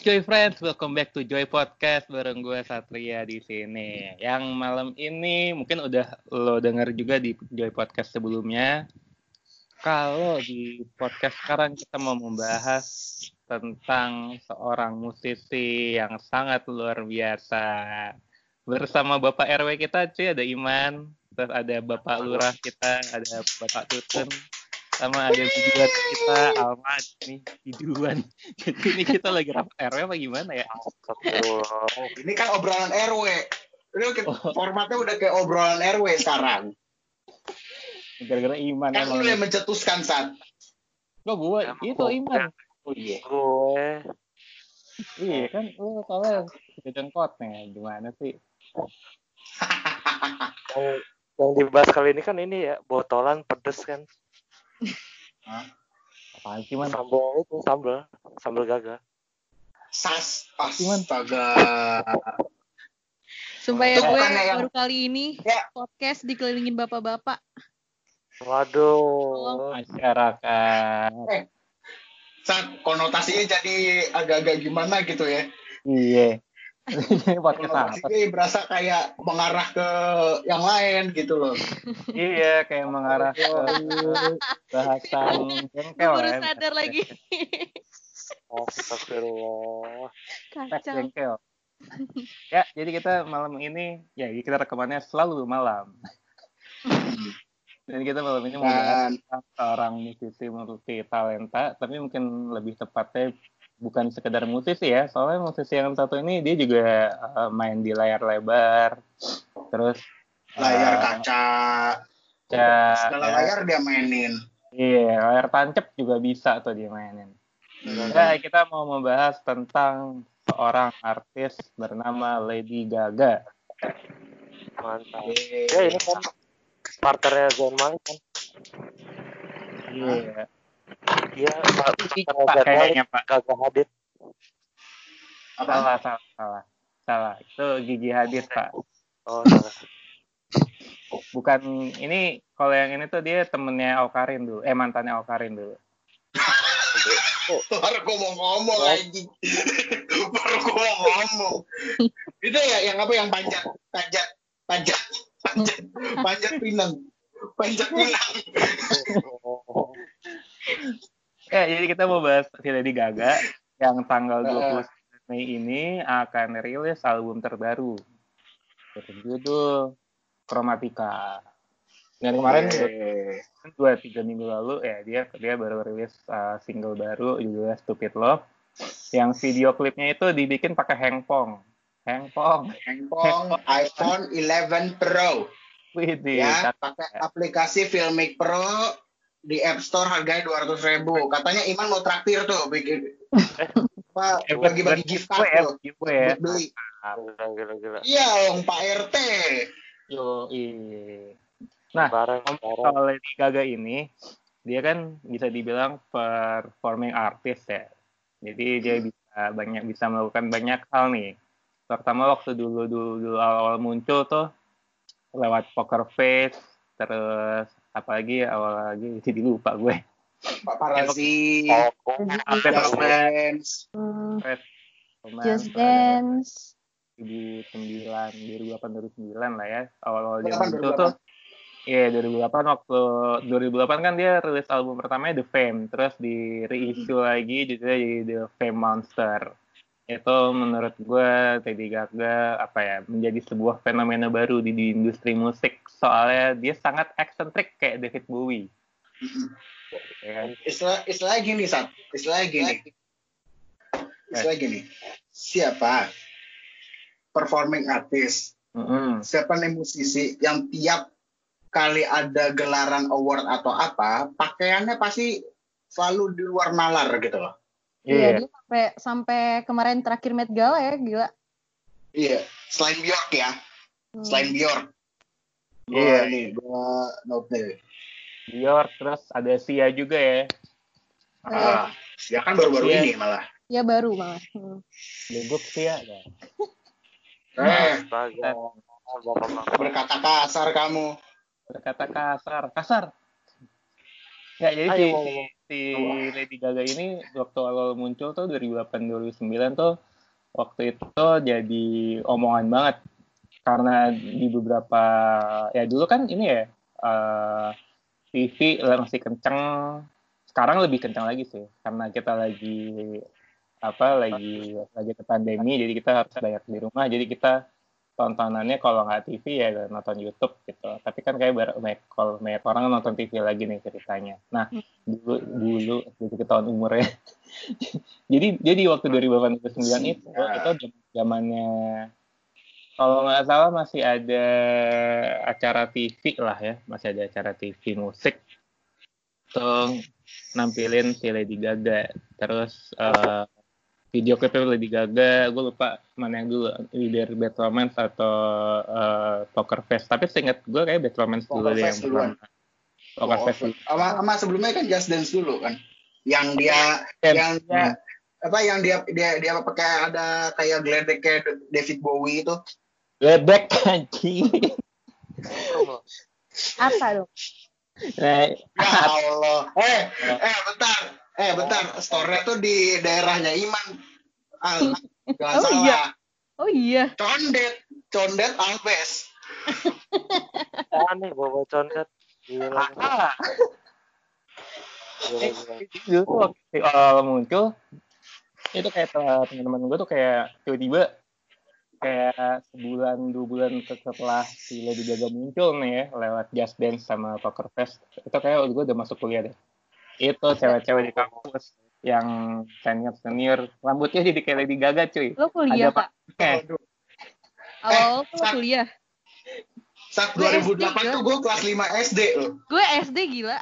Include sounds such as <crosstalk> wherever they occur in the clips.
Greetings Joy Friends, welcome back to Joy Podcast bareng gue Satria di sini. Yang malam ini mungkin udah lo denger juga di Joy Podcast sebelumnya. Kalau di podcast sekarang kita mau membahas tentang seorang musisi yang sangat luar biasa. Bersama Bapak RW kita cuy ada Iman, terus ada Bapak Lurah kita, ada Bapak Tutun, sama ada videoan kita Alma nih videoan <laughs> jadi ini kita lagi rapat RW apa gimana ya Ini kan obrolan RW. Ini Oh. formatnya udah kayak obrolan RW sekarang. gara-gara Iman Kan lu yang mencetuskan saat. gue Emang itu Iman oh iya gue iya kan lu soalnya jengkot nih gimana sih <laughs> yang dibahas kali ini kan ini ya botolan pedes kan apaan sih Man sambal itu sambal sambal gaga Sas. Cuman- Astaga. Sumpah ya gue yang- baru kali ini Ya. podcast dikelilingin bapak-bapak. waduh masyarakat Saat konotasinya jadi agak-agak gimana gitu ya. iya podcast apa Konotasinya berasa kayak mengarah ke yang lain gitu loh. iya kayak mengarah ke bahasan jengkel baru sadar lagi. astagfirullah Teks Kacau. jengkel. ya, jadi kita malam ini, ya kita rekamannya selalu malam. Dan kita malam ini mau bahas seorang musisi multi talenta, tapi mungkin lebih tepatnya bukan sekedar musisi ya, soalnya musisi yang satu ini dia juga eh, main di layar lebar, terus layar eh, kaca, kaca, segala ya. layar dia mainin. Iya, layar tancap juga bisa tuh dia mainin. Ya, kita mau membahas tentang seorang artis bernama Lady Gaga. mantap ya ini kan partnernya Zayn kan Iya. Iya Pak, Malik kayaknya Pak. Gaga Hadid Apa? Salah, salah, salah. Salah. Itu Gigi Hadid, Pak. oh salah Bukan ini kalau yang ini tuh dia temennya Aukarin dulu. Eh mantannya Aukarin dulu. Baru gua mau ngomong anjing. Baru gua mau ngomong. Itu ya yang apa yang panjat, panjat, panjat, panjat, panjat pinang. Panjat pinang. Ya, jadi kita mau bahas si Lady Gaga yang tanggal Heeh. 20 Mei ini akan rilis album terbaru. Berjudul Chromatica. Dan kemarin Eh, dua tiga minggu lalu ya dia dia baru rilis uh, single baru judulnya Stupid Love. Yang video klipnya itu dibikin pakai Hengpong Hengpong handphone iPhone 11 Pro. Wih ya, pakai aplikasi Filmic Pro di App Store harganya 200 ribu. Katanya Iman mau traktir tuh bikin apa Eh, bagi-bagi gift card tuh ya buat beli. gila Iya, dong Pak RT. yo iya. nah soal Lady Gaga ini dia kan bisa dibilang performing artist ya jadi dia bisa banyak bisa melakukan banyak hal nih terutama waktu dulu dulu, dulu awal, awal muncul tuh lewat poker face terus apalagi awal lagi <laughs> jadi lupa gue. Pak Parazi, oh Just Dance. Hmm, Just Dance. 2009 2008 2009 lah ya. Awal-awal dia 2008, muncul tuh Iya 2008 waktu 2008 kan dia rilis album pertamanya The Fame. Terus di reissue lagi judulnya jadi The Fame Monster. Itu menurut gue Lady Gaga apa ya menjadi sebuah fenomena baru di, di industri musik soalnya dia sangat eksentrik kayak David Bowie ya kan? Istilah istilah gini, Sat. Istilah gini. Istilah gini. Siapa performing artist, Mm-mm. siapa nih musisi yang tiap kali ada gelaran award atau apa, pakaiannya pasti selalu di luar nalar gitu loh. Iya, Iya. dia sampai sampai kemarin terakhir Met Gala ya, gila. Iya, selain Bjork ya, Hmm. selain Bjork. Iya. nih, gua note nih. Dior terus ada Sia juga ya Ah, ya kan baru-baru Iya. ini malah. Ya baru malah. Hmm. Sia kan? Eh, astaga berkata kasar kamu. berkata kasar kasar Ya, jadi Ayo, si, si, si Lady Gaga ini waktu awal muncul tuh 2008-2009 tuh waktu itu jadi omongan banget karena di beberapa ya dulu kan ini ya eh, TV masih kenceng. Sekarang lebih kenceng lagi sih karena kita lagi apa lagi lagi ke pandemi jadi kita harus banyak di rumah. Jadi kita tontonannya kalau nggak TV ya nonton YouTube gitu. Tapi kan kayak banyak kalau banyak orang nonton TV lagi nih ceritanya. Nah dulu dulu jadi ketahuan umurnya <laughs> jadi jadi waktu 2008 2009 itu Ya. itu zamannya kalau nggak salah masih ada acara TV lah ya. Masih ada acara TV musik. Tuh nampilin si Lady Gaga. Terus eh, video klipnya Lady Gaga. Gue lupa mana yang dulu. Either Bad Romance atau eh, Poker Face. Tapi seingat gue kayak Bad Romance dulu Poker deh yang duluan. pertama. Poker Face dulu. sama, sama sebelumnya kan Just Dance dulu kan. Yang dia Dan- yang dia apa yang dia dia dia pakai ada kayak geledek kayak David Bowie itu Lebek <laughs> anjing Apa dong? nah, ya Allah eh eh bentar eh bentar store tuh di daerahnya Iman ah, nggak Oh, salah iya. Oh iya. condet condet Alves Aneh bawa condet. Gila. ah, Gila, gila. dulu tuh waktu awal muncul itu kayak teman- teman-teman gue tuh kayak tiba-tiba kayak sebulan dua bulan ke- setelah si Lady Gaga muncul nih ya lewat Just Dance sama Poker Fest. Itu kayak gue udah masuk kuliah deh. Itu cewek-cewek di kampus. yang senior senior. Rambutnya jadi kayak Lady Gaga cuy. Lo kuliah, Ada Pak? eh. Awal lo Sat. kuliah. saat Gue 2008 SD tuh gue kelas 5 SD loh. Gue SD gila.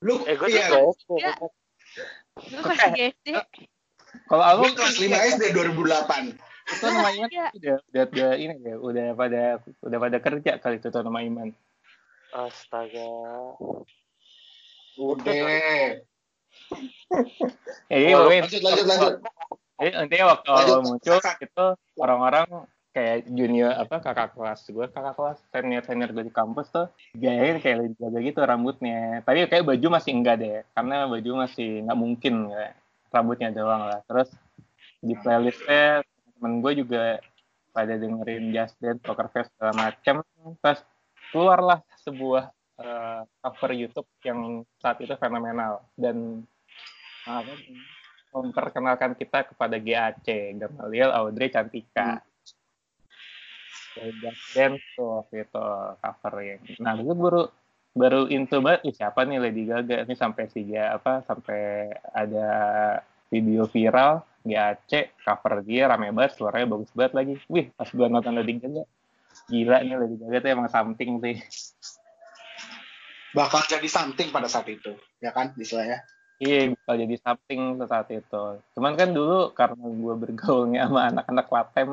lu Eh gue iya. Gue kelas 3 SD. kalau aku kelas 5 SD 2008 itu nama Iman Iya. udah, udah udah ini ya udah pada udah pada kerja kali itu nama Iman. Astaga. udah. Jadi <laughs> pokoknya- lanjut lanjut lanjut. Jadi intinya waktu Lanjut. awal muncul itu orang-orang kayak junior apa kakak kelas gue kakak kelas senior senior gue di kampus tuh gayanya kayak Lady Gaga gitu rambutnya. Tapi kayak baju masih enggak deh karena baju masih nggak mungkin kayak rambutnya doang lah. Terus di playlistnya temen gue juga pada dengerin Just Dance, Poker Face segala macem. Terus keluarlah sebuah eh, cover YouTube yang saat itu fenomenal dan apa, memperkenalkan kita kepada GAC Gamaliel Audrey Cantika. Dari Just Dance tuh waktu itu covernya. Nah itu baru baru into banget siapa nih Lady Gaga ini sampai sih apa sampai ada video viral GAC cover dia rame banget suaranya bagus banget lagi wih pas gua nonton Lady Gaga gila nih Lady Gaga tuh emang something sih bakal jadi something pada saat itu ya kan istilahnya Iya, bakal jadi something saat itu. Cuman kan dulu karena gue bergaulnya sama anak-anak latem,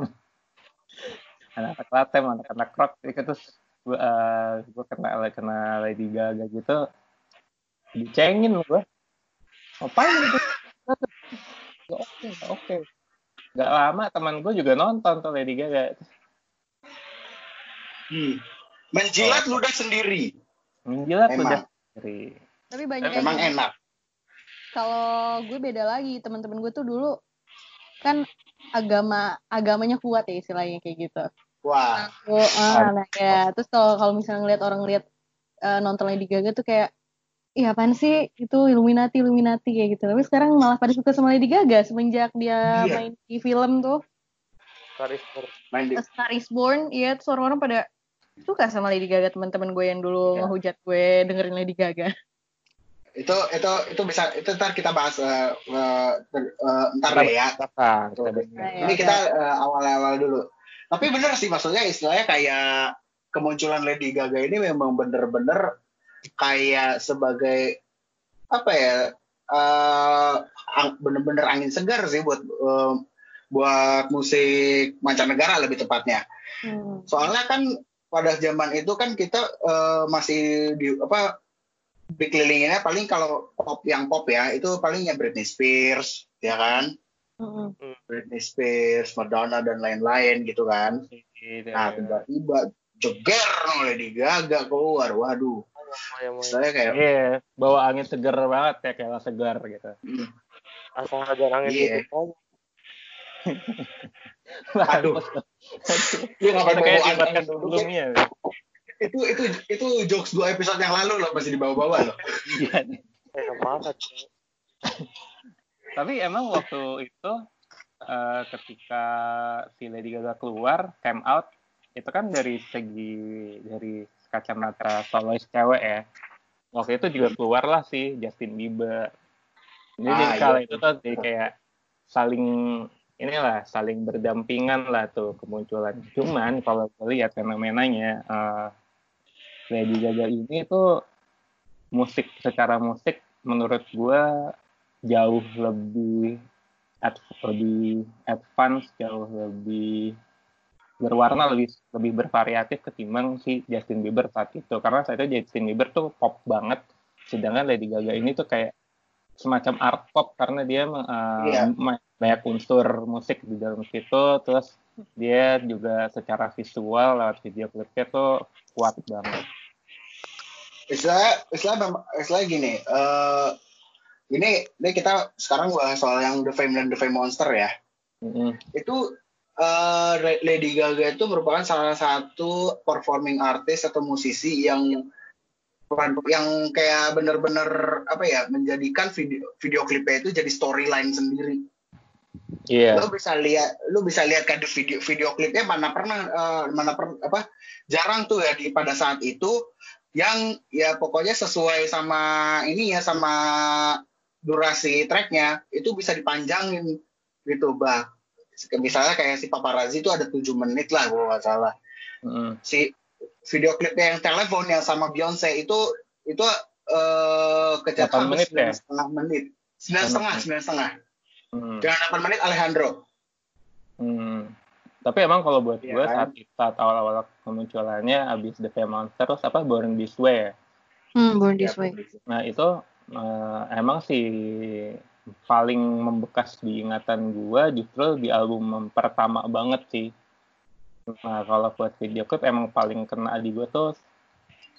anak-anak latem, anak-anak rock, itu terus gue uh, gue kena kena Lady Gaga gitu, dicengin gue. Ngapain gitu? Gak oke, gak oke. Gak lama teman gue juga nonton tuh Lady Gaga. hmm. menjilat ludah sendiri Menjilat Emang. udah dari Tapi banyak emang yang enak kalau gue beda lagi teman-teman gue tuh dulu kan agama agamanya kuat ya istilahnya kayak gitu wah Aku, ah, nah, ya terus kalau kalau misalnya ngeliat orang lihat eh, nonton Lady Gaga tuh kayak Iya apaan sih itu Illuminati Illuminati kayak gitu tapi sekarang malah pada suka sama Lady Gaga semenjak dia Iya. main di film tuh Karisma. main di A Star Is Born iya terus orang-orang pada suka sama Lady Gaga teman-teman gue yang dulu Iya. ngehujat gue dengerin Lady Gaga itu itu itu bisa itu ntar kita bahas eh, eh, eh, ntar deh ya Tuh. Nah, ya. ini kita eh, awal-awal dulu tapi bener sih maksudnya istilahnya kayak kemunculan Lady Gaga ini memang bener-bener kayak sebagai apa ya eh, bener-bener angin segar sih buat eh, buat musik mancanegara lebih tepatnya. Hmm. soalnya kan pada zaman itu kan kita eh, masih di apa dikelilinginnya paling kalau pop yang pop ya itu palingnya Britney Spears ya kan? Mm-mm. Britney Spears, Madonna dan lain-lain gitu kan. Gitu, nah tiba-tiba jeger no Lady Gaga keluar. Waduh Moya Moya. Saya kayak Iya, bawa angin segar banget ya kayak segar gitu. hmm, Asal ada angin Iya. dikit aja. <laughs> Aduh. Lu ngapain Itu kayak bawa di angin podcast duduk ya? sebelumnya. itu itu itu jokes dua episode yang lalu loh masih dibawa-bawa loh. Iya. Banget. Tapi emang waktu itu eh, ketika si Lady Gaga keluar, came out, itu kan dari segi dari kacamata solois cewek ya. Waktu itu juga keluar lah si Justin Bieber. Jadi Ah, iya. itu tuh jadi kayak saling inilah saling berdampingan lah tuh kemunculan. Cuman kalau lihat fenomenanya eh, Lady Gaga ini tuh musik secara musik menurut gue jauh lebih ad, lebih advance jauh lebih berwarna lebih lebih bervariatif ketimbang si Justin Bieber saat itu karena saat itu Justin Bieber tuh pop banget sedangkan Lady Gaga ini tuh kayak semacam art pop karena dia uh, Iya. ma- banyak unsur musik di dalam situ terus dia juga secara visual lewat video klipnya tuh kuat banget Istilah istilah istilah gini. eh ini ini kita sekarang bahas soal yang The Fame dan The Fame Monster ya. Mm-mm. Itu eh, Lady Gaga itu merupakan salah satu performing artist atau musisi yang yang kayak bener-bener apa ya menjadikan video video klipnya itu jadi storyline sendiri. iya Lu bisa lihat lu bisa lihat kan video video klipnya mana pernah eh, mana per, apa jarang tuh ya di pada saat itu yang ya pokoknya sesuai sama ini ya sama durasi tracknya itu bisa dipanjangin gitu bah misalnya kayak si paparazzi itu ada tujuh menit lah kalau nggak salah Mm-mm. si video klipnya yang telepon yang sama Beyonce itu itu eh kecatat Delapan menit ya? setengah menit sembilan setengah sembilan setengah Mm. dengan 8 menit Alejandro Hmm. Tapi emang kalau buat Iya gue kan? saat saat awal-awal kemunculannya abis The Fame Monster terus apa Born This Way ya. Hmm, Born Ya, This Way. Nah itu eh, emang sih paling membekas di ingatan gue justru di album pertama banget sih. Nah kalau buat video klip emang paling kena di gue tuh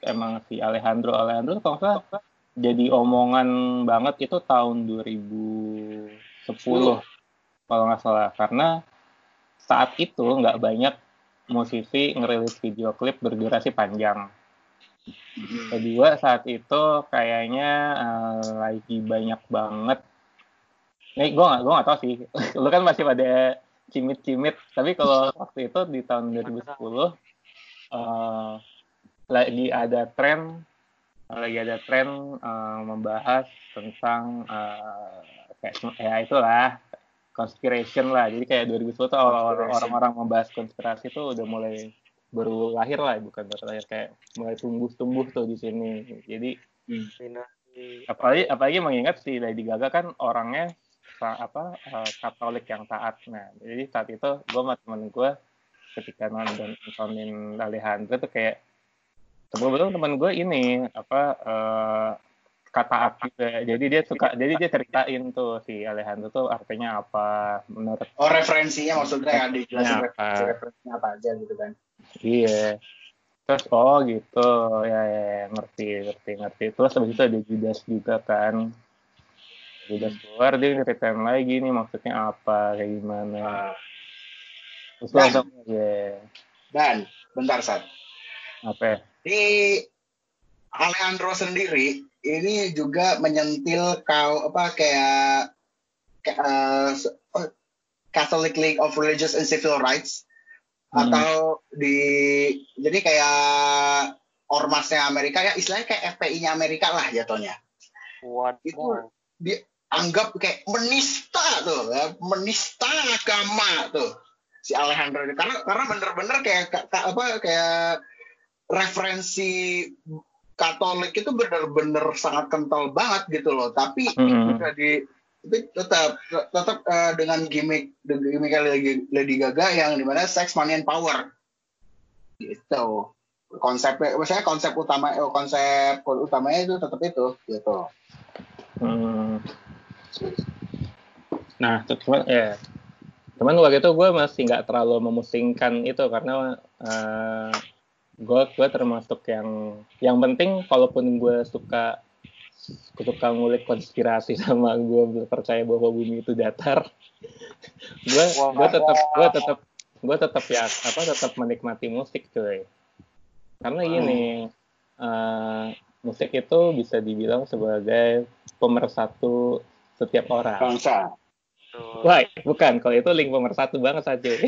emang si Alejandro Alejandro kalau nggak jadi omongan banget itu tahun 2010 kalau nggak salah karena saat itu nggak banyak musisi ngerilis video klip berdurasi panjang. Kedua saat itu kayaknya eh, lagi banyak banget. Nih gue nggak gue nggak tahu sih. <laughs> Lu kan masih pada cimit-cimit. Tapi kalau waktu itu di tahun 2010 eh, lagi ada tren lagi ada tren eh, membahas tentang eh, kayak ya itulah conspiration lah. Jadi kayak 2010 tuh orang-orang membahas konspirasi tuh udah mulai baru lahir lah, bukan baru lahir kayak mulai tumbuh-tumbuh tuh di sini. Jadi Dinasti. apalagi apalagi mengingat si Lady Gaga kan orangnya apa eh, Katolik yang taat. Nah, jadi saat itu gue sama temen gue ketika nonton nontonin Alejandro tuh kayak sebelum temen gue ini apa eh, kata juga. Jadi dia suka jadi dia ceritain tuh si Alejandro tuh artinya apa menurut Oh referensinya maksudnya ya dijelasin referensi apa? referensinya apa aja gitu kan. Iya. Terus oh gitu, ya, ya, ya, ngerti, ngerti, ngerti. Terus habis itu ada Judas juga kan. Judas keluar dia ceritain lagi nih maksudnya apa, kayak gimana. Nah, Terus Dan- langsung ya, dan bentar saat apa? ya? di Alejandro sendiri ini juga menyentil kau apa kayak, kayak eh, eh, Catholic League of Religious and Civil Rights Hmm. atau di jadi kayak ormasnya Amerika ya istilahnya kayak FPI-nya Amerika lah jatuhnya. Waduh. Itu dianggap kayak menista tuh, ya, menista agama tuh si Alejandro ini. Karena karena bener-bener kayak ka- ka- apa kayak referensi Katolik itu bener-bener sangat kental banget gitu loh. Tapi Mm-mm. udah di tapi tetap tetap eh, dengan gimmick gimmick Lady, Lady Gaga yang di mana sex money and power. Gitu. Konsepnya maksudnya konsep utama eh, konsep utamanya itu tetap itu gitu. Hmm. Nah, cuman ya, cuman waktu itu gue masih nggak terlalu memusingkan itu karena eh, gue gue gue termasuk yang yang penting kalaupun gue suka suka ngulik konspirasi <laughs> sama gue percaya bahwa bumi itu datar <laughs> gue gue tetap gue tetap gue tetap ya apa tetap menikmati musik cuy. Karena gini uh, musik itu bisa dibilang sebagai pemersatu setiap orang bangsa Wah, bukan. Kalau itu link pemersatu banget saja. <laughs>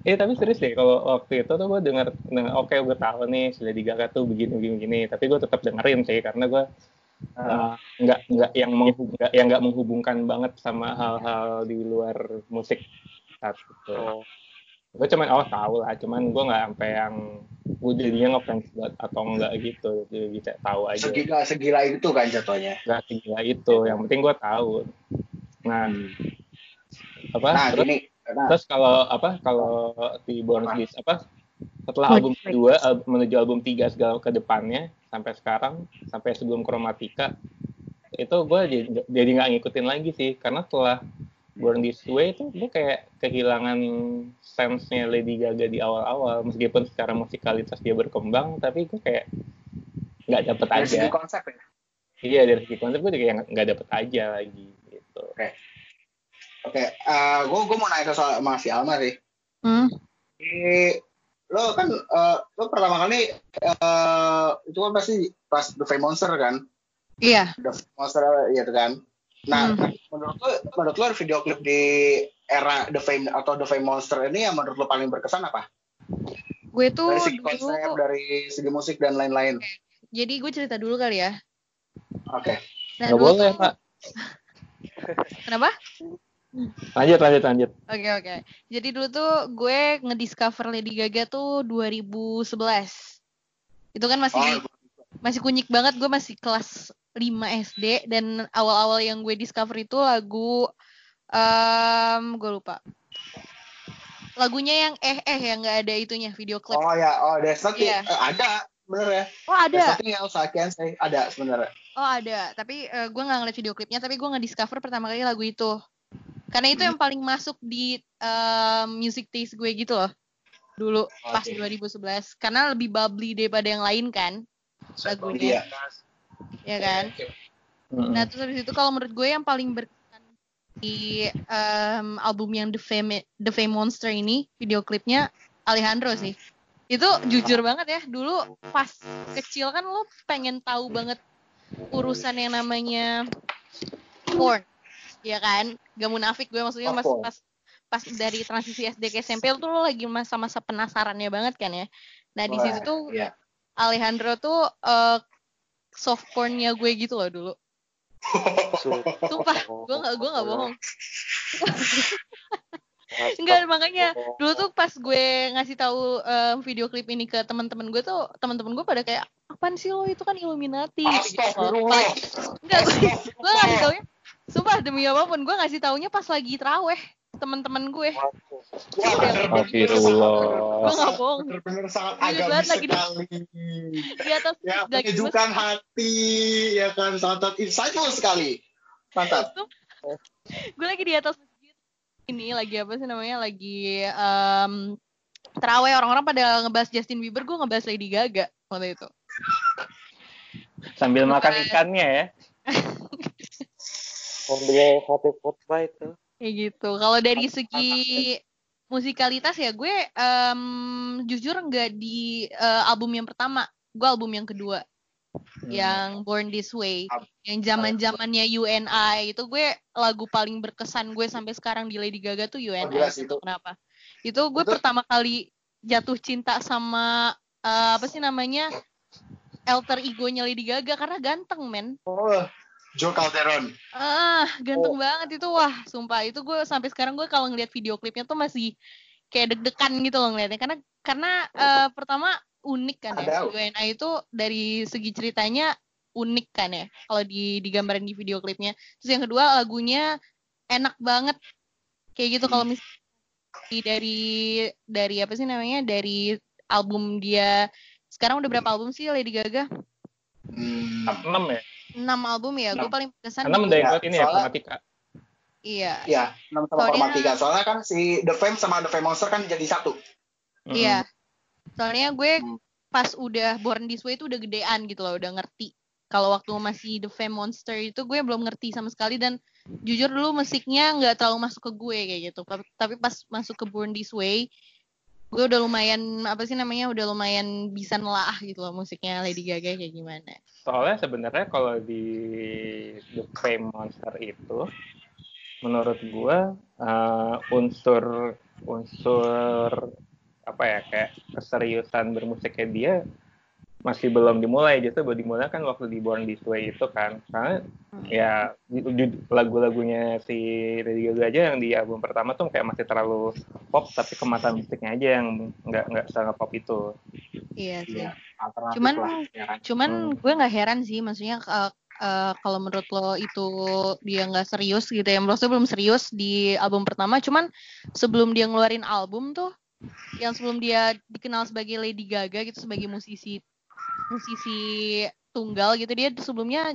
Iya tapi serius deh kalau waktu itu tuh gue denger, denger oke okay, gue tahu nih Lady Gaga tuh begini begini begini tapi gue tetap dengerin sih karena gue uh, nggak nggak yang menghubung nggak yang nggak menghubungkan banget sama hal-hal di luar musik saat itu. Oh. Gue cuman oh tahu lah, cuman gue nggak sampai yang gue jadinya ngefans banget atau enggak gitu, jadi bisa tahu aja. Segila segila itu kan jatuhnya. Gak segila itu, yang penting gue tahu. Nah, hmm. apa? Nah, terus, gini, karena... Terus kalau apa kalau di Born This apa setelah album kedua album, menuju album tiga segala ke depannya sampai sekarang sampai sebelum Chromatica itu gue jadi nggak ngikutin lagi sih karena setelah Born This Way itu gue kayak kehilangan sense-nya Lady Gaga di awal-awal meskipun secara musikalitas dia berkembang tapi gue kayak nggak dapet aja. Dari segi konsep ya? Iya dari segi konsep gue kayak nggak dapet aja lagi gitu. Oke. Okay. Oke, okay, uh, gue gue mau nanya soal Mas Alma sih. Hmm. Di, lo kan uh, lo pertama kali uh, itu kan pasti pas The Fame Monster kan? Iya. The Fame Monster iya kan. Nah, hmm. menurut lo menurut lo video klip di era The Fame atau The Fame Monster ini yang menurut lo paling berkesan apa? Gue tuh dari segi konsep, dulu... dari segi musik dan lain-lain. Okay. Jadi gue cerita dulu kali ya. Oke. Okay. Nah, Gak boleh, tuh... Pak. <laughs> Kenapa? Lanjut, lanjut, lanjut. Oke, okay, oke. Okay. Jadi dulu tuh gue ngediscover Lady Gaga tuh 2011. Itu kan masih oh. masih kunyik banget. Gue masih kelas 5 SD dan awal-awal yang gue discover itu lagu um, gue lupa. Lagunya yang eh eh yang nggak ada itunya video klip. Oh ya, oh that's not yeah. uh, ada bener ya. Oh ada. There's nothing else I can say. Ada sebenarnya. Oh ada, tapi uh, gue nggak ngeliat video klipnya, tapi gue nggak discover pertama kali lagu itu. Karena itu yang paling masuk di um, music taste gue gitu loh. Dulu okay. pas 2011. Karena lebih bubbly daripada yang lain kan. Lagunya. Ya kan? Nah, terus habis itu kalau menurut gue yang paling berkesan di um, album yang The Fame The Fame Monster ini, video klipnya Alejandro sih. Itu jujur banget ya, dulu pas kecil kan lo pengen tahu banget urusan yang namanya porn. Ya kan? Gak munafik gue maksudnya mas pas pas dari transisi SD ke SMP tuh lo lagi masa-masa penasarannya banget kan ya? Nah di situ tuh yeah. Alejandro tuh uh, soft pornnya gue gitu loh dulu Sumpah, gue gak gue gak bohong. Enggak makanya dulu tuh pas gue ngasih tahu um, video klip ini ke teman-teman gue tuh teman-teman gue pada kayak apaan sih lo? Itu kan Illuminati. Enggak gue gue ngasih taunya Sumpah demi apa pun gue ngasih taunya pas lagi teraweh teman-teman gue. Astagfirullah. Gue gak bohong. Bener-bener sangat agamis lagi sekali. Di atas ya, menyejukkan hati, ya kan, sangat insightful sekali. Mantap. gue lagi di atas masjid. Ini lagi apa sih namanya? Lagi um, teraweh orang-orang pada ngebahas Justin Bieber, gue ngebahas Lady Gaga waktu itu. Sambil makan ikannya ya. <laughs> Sambil satu khotbah itu. Kayak gitu. Kalau dari segi musikalitas ya gue um, jujur nggak di uh, album yang pertama, gue album yang kedua. Hmm. Yang Born This Way, yang zaman zamannya UNI itu gue lagu paling berkesan gue sampai sekarang di Lady Gaga tuh UNI. Oh, itu. Kenapa? Itu gue itu. pertama kali jatuh cinta sama uh, apa sih namanya alter egonya Lady Gaga karena ganteng men. Oh, Joe Calderon. Ah, ganteng oh. banget itu wah, sumpah itu gue sampai sekarang gue kalau ngeliat video klipnya tuh masih kayak deg-degan gitu loh ngeliatnya karena karena uh, pertama unik kan ya. UNA itu dari segi ceritanya unik kan ya kalau di digambarin di video klipnya. Terus yang kedua lagunya enak banget. Kayak gitu kalau misalnya dari dari apa sih namanya? dari album dia sekarang udah berapa album sih Lady Gaga? Hmm, 6 ya? Enam album ya gue paling berkesan karena mendapat ini ya Chromatica iya iya enam sama Soalnya... Soalnya kan si The Fame sama The Fame Monster kan jadi satu. Iya. Soalnya gue Hmm. pas udah Born This Way itu udah gedean gitu loh, udah ngerti. Kalau waktu masih The Fame Monster itu gue belum ngerti sama sekali dan jujur dulu musiknya nggak terlalu masuk ke gue kayak gitu. Tapi pas masuk ke Born This Way, gue udah lumayan apa sih namanya udah lumayan bisa nelaah gitu loh musiknya Lady Gaga kayak gimana. Soalnya sebenarnya kalau di The Fame Monster itu, menurut gua eh, unsur unsur apa ya kayak keseriusan bermusiknya dia masih belum dimulai justru baru dimulai kan waktu di Born This Way itu kan karena ya ju- ju- lagu-lagunya si Lady Gaga aja yang di album pertama tuh kayak masih terlalu pop tapi kemasan musiknya aja yang nggak nggak sangat pop itu Iya sih. Alternatif Cuman lah, ya kan? cuman Hmm. gue nggak heran sih maksudnya uh, uh, kalau menurut lo itu dia nggak serius gitu ya gue belum serius di album pertama cuman sebelum dia ngeluarin album tuh yang sebelum dia dikenal sebagai Lady Gaga gitu sebagai musisi musisi tunggal gitu dia sebelumnya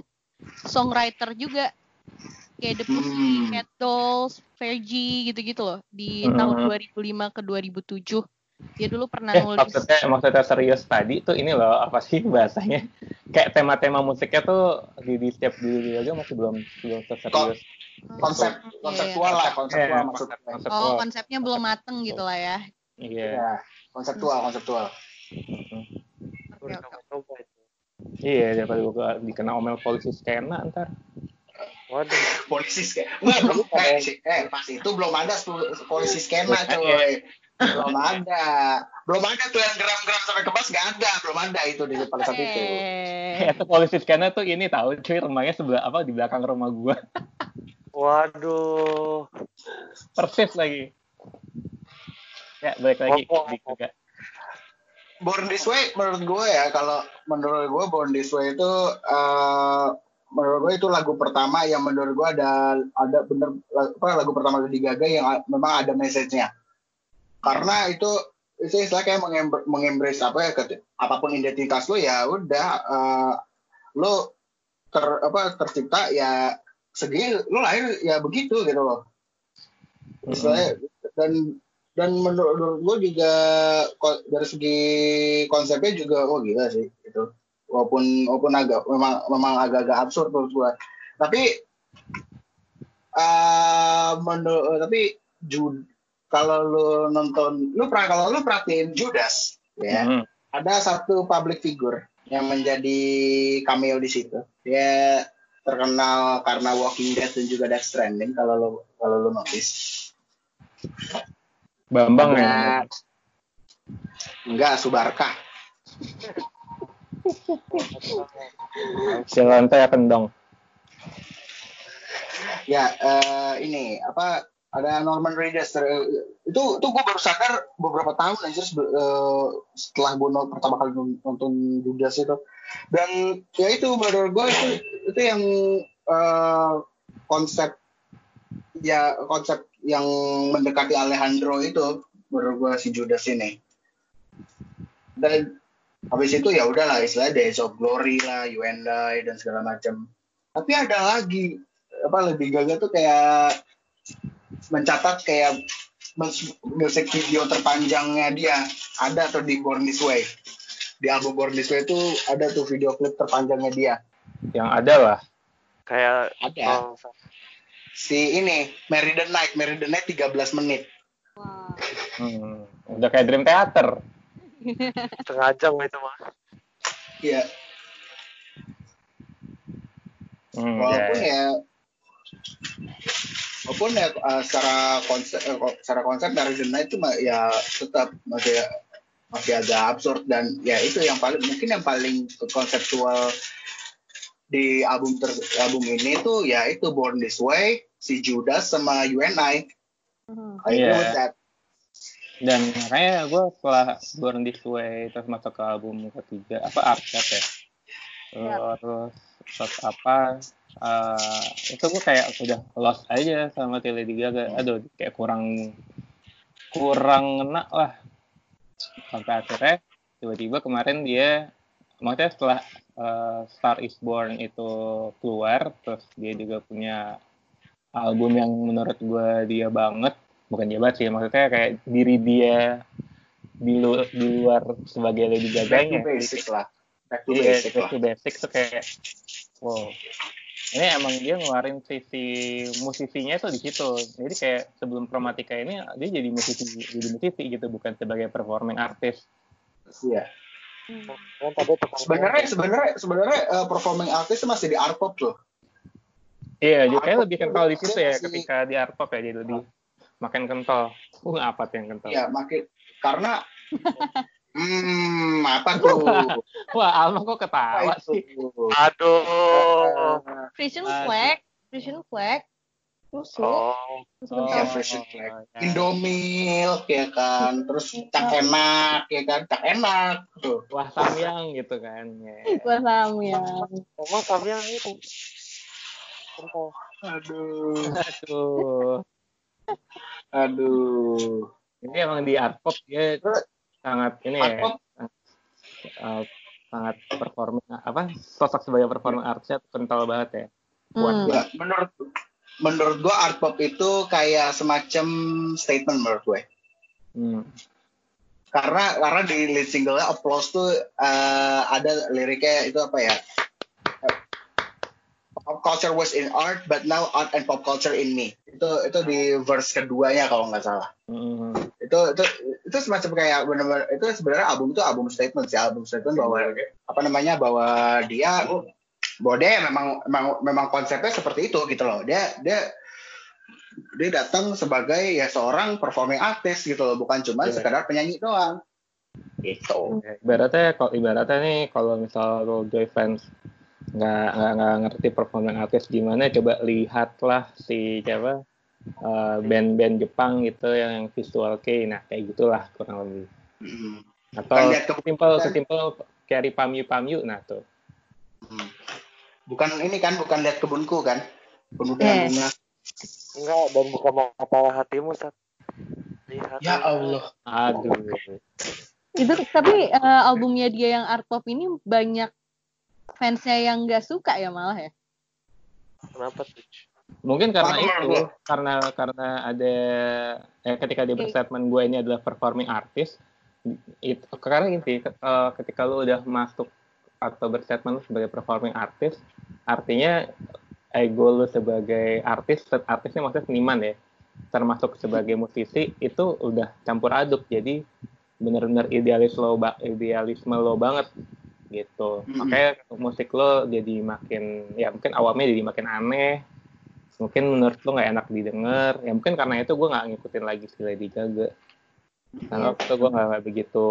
songwriter juga kayak The Pussycat Dolls, Fergie gitu-gitu loh di Hmm. tahun 2005 ke 2007 dia dulu pernah Eh, nulis maksudnya maksudnya serius tadi tuh ini loh apa sih bahasanya? Kayak tema-tema musiknya tuh di, di setiap di aja masih belum belum serius. konsep Iya, konseptual lah konseptual Eh, maksudnya konsep- Oh, konsepnya belum mateng gitu lah ya. Iya. Iya, konseptual konseptual Mm-mm. Oke, oke. Coba itu. Iya, daripada gua dikena omel polisi skena ntar. Waduh. polisi skena belum eh, <laughs> eh pas itu belum ada polisi skena coy belum ada belum ada tuh yang geram-geram sampai kebas nggak ada belum ada itu di pada saat itu Eh, Eh, itu polisi skena tuh ini tahu cuy rumahnya sebelah apa di belakang rumah gua. <laughs> Waduh. Persis lagi. Ya, balik lagi Oh, oh, di juga. Born This Way menurut gue ya kalau menurut gue Born This Way itu eh, menurut gue itu lagu pertama yang menurut gue ada ada bener apa lagu pertama Lady Gaga yang memang ada message-nya. Karena itu itu istilah kayak mengemb- mengembrace apa ya apa pun identitas lo ya udah eh, lo ter apa tercipta ya segini lo lahir ya begitu gitu loh. Istilahnya dan dan menurut gue juga dari segi konsepnya juga oh gila sih gitu. Walaupun walaupun agak memang memang agak-agak absurd menurut gue tapi eh menurut tapi Jud kalau lu nonton lu pernah kalau lu perhatiin Judas ya Mm. ada satu public figure yang menjadi cameo di situ. Dia terkenal karena Walking Dead dan juga Death Stranding kalau lu kalau lu notice Bambang ya. Enggak. Enggak, Subarkah. Si lantai kendong. Ya, eh, ini apa ada Norman Reedus ter- itu itu gue baru sadar beberapa tahun anjir sebe- eh, setelah gue nonton pertama kali non- nonton Judas itu dan ya itu menurut gue itu itu yang eh, konsep ya konsep yang mendekati Alejandro itu menurut gue si Judas ini dan habis itu ya udahlah istilah Days of Glory lah, You and I dan segala macam. Tapi ada lagi apa lebih gagal tuh kayak mencatat kayak mus- musik video terpanjangnya dia ada tuh di Born This Way. Di album Born This Way itu ada tuh video klip terpanjangnya dia. Yang ada lah. Kayak Ada. oh, Si ini Mary the Night, Mary the Night 13 menit. Wah. Hmm. Udah kayak Dream Theater. setengah jam itu mah. Iya, Hmm, walaupun ya. ya walaupun ya uh, secara konsep eh, ko- secara konsep Mary the Night itu ya tetap masih masih agak absurd dan ya itu yang paling mungkin yang paling konseptual di album ter, album ini tuh ya itu Born This Way, si Judas sama UNI. Hmm. I agree Iya. with that. Dan makanya gue setelah Born This Way terus masuk ke album ketiga apa Arcade ya. Terus terus apa eh, itu gue kayak udah lost aja sama si Lady Gaga. Aduh kayak kurang kurang ngena lah. Sampai akhirnya tiba-tiba kemarin dia maksudnya setelah eh, Star Is Born itu keluar terus dia juga punya album yang menurut gue dia banget bukan dia banget sih maksudnya kayak diri dia di, lu, di luar sebagai Lady back to Gaga-nya. basic lah back to Iya, basic back lah to basic tuh kayak wow. Ini emang dia ngeluarin sisi musisinya tuh di situ. Jadi kayak sebelum Chromatica ini dia jadi musisi jadi musisi gitu bukan sebagai performing artist. iya tadi tukang sebenarnya sebenarnya sebenarnya eh, performing artist masih di art pop loh Iya, jadi kayak lebih kental di situ ya masih- ketika di art pop ya jadi lebih makin kental. Uh, apa tuh yang kental? Iya, makin karena <laughs> hmm apa tuh? Wah, Alma kok ketawa sih? Aduh. Frisian Aduh. flag, Frisian flag, susu, Oh. susu Oh, Ya. Frisian flag. ya. Indomilk ya kan, terus cak enak ya kan, cak enak tuh. Wah, samyang gitu kan. Ya. Gua samyang. Emang samyang itu. Aduh, Aduh. aduh. Ini emang di art pop dia sangat ini Art ya. pop uh, sangat performing apa sosok sebagai performing artistnya tuh kental banget ya. Hmm. banget. ya, menurut menurut gua art pop itu kayak semacam statement menurut gue. Hmm. Karena karena di lead single-nya Applause tuh eh, ada liriknya itu apa ya? Pop culture was in art, but now art and pop culture in me. Itu itu di verse keduanya kalau nggak salah. Hmm. itu itu itu semacam kayak benar-benar itu sebenarnya album itu album statement sih album statement bahwa apa namanya bahwa dia bahwa dia memang memang memang konsepnya seperti itu gitu loh dia dia dia datang sebagai ya seorang performing artist gitu loh bukan cuma Iya. sekedar penyanyi doang gitu Ya, ibaratnya kalau ibaratnya nih kalau misal lo Joy fans nggak nggak nggak ngerti performing artist gimana coba lihatlah si siapa eh, band-band Jepang gitu yang visual kei nah kayak gitulah kurang lebih Mm. atau lihat ke- simpel simpel carry pamyu pamyu nah tuh Hmm. bukan ini kan bukan lihat kebunku kan penuh Eh. dengan bunga Enggak, dan buka mata hatimu, Sat. Lihat. ya Allah aduh Itu tapi eh, albumnya dia yang art pop ini banyak fansnya yang nggak suka ya malah ya. Kenapa tuh? mungkin karena itu menurut karena karena ada eh, ketika dia berstatement gue ini adalah performing artist itu karena gini eh, ketika lu udah masuk atau berstatement lu sebagai performing artist artinya ego lu sebagai artis artisnya maksudnya seniman ya termasuk sebagai musisi itu udah campur aduk jadi bener-bener idealis lo idealisme lo banget gitu. Mm-mm. makanya musik lo jadi makin ya mungkin awalnya jadi makin aneh. Mungkin menurut lo nggak enak didengar. Ya mungkin karena itu gue nggak ngikutin lagi si Lady Gaga. Karena waktu gue nggak begitu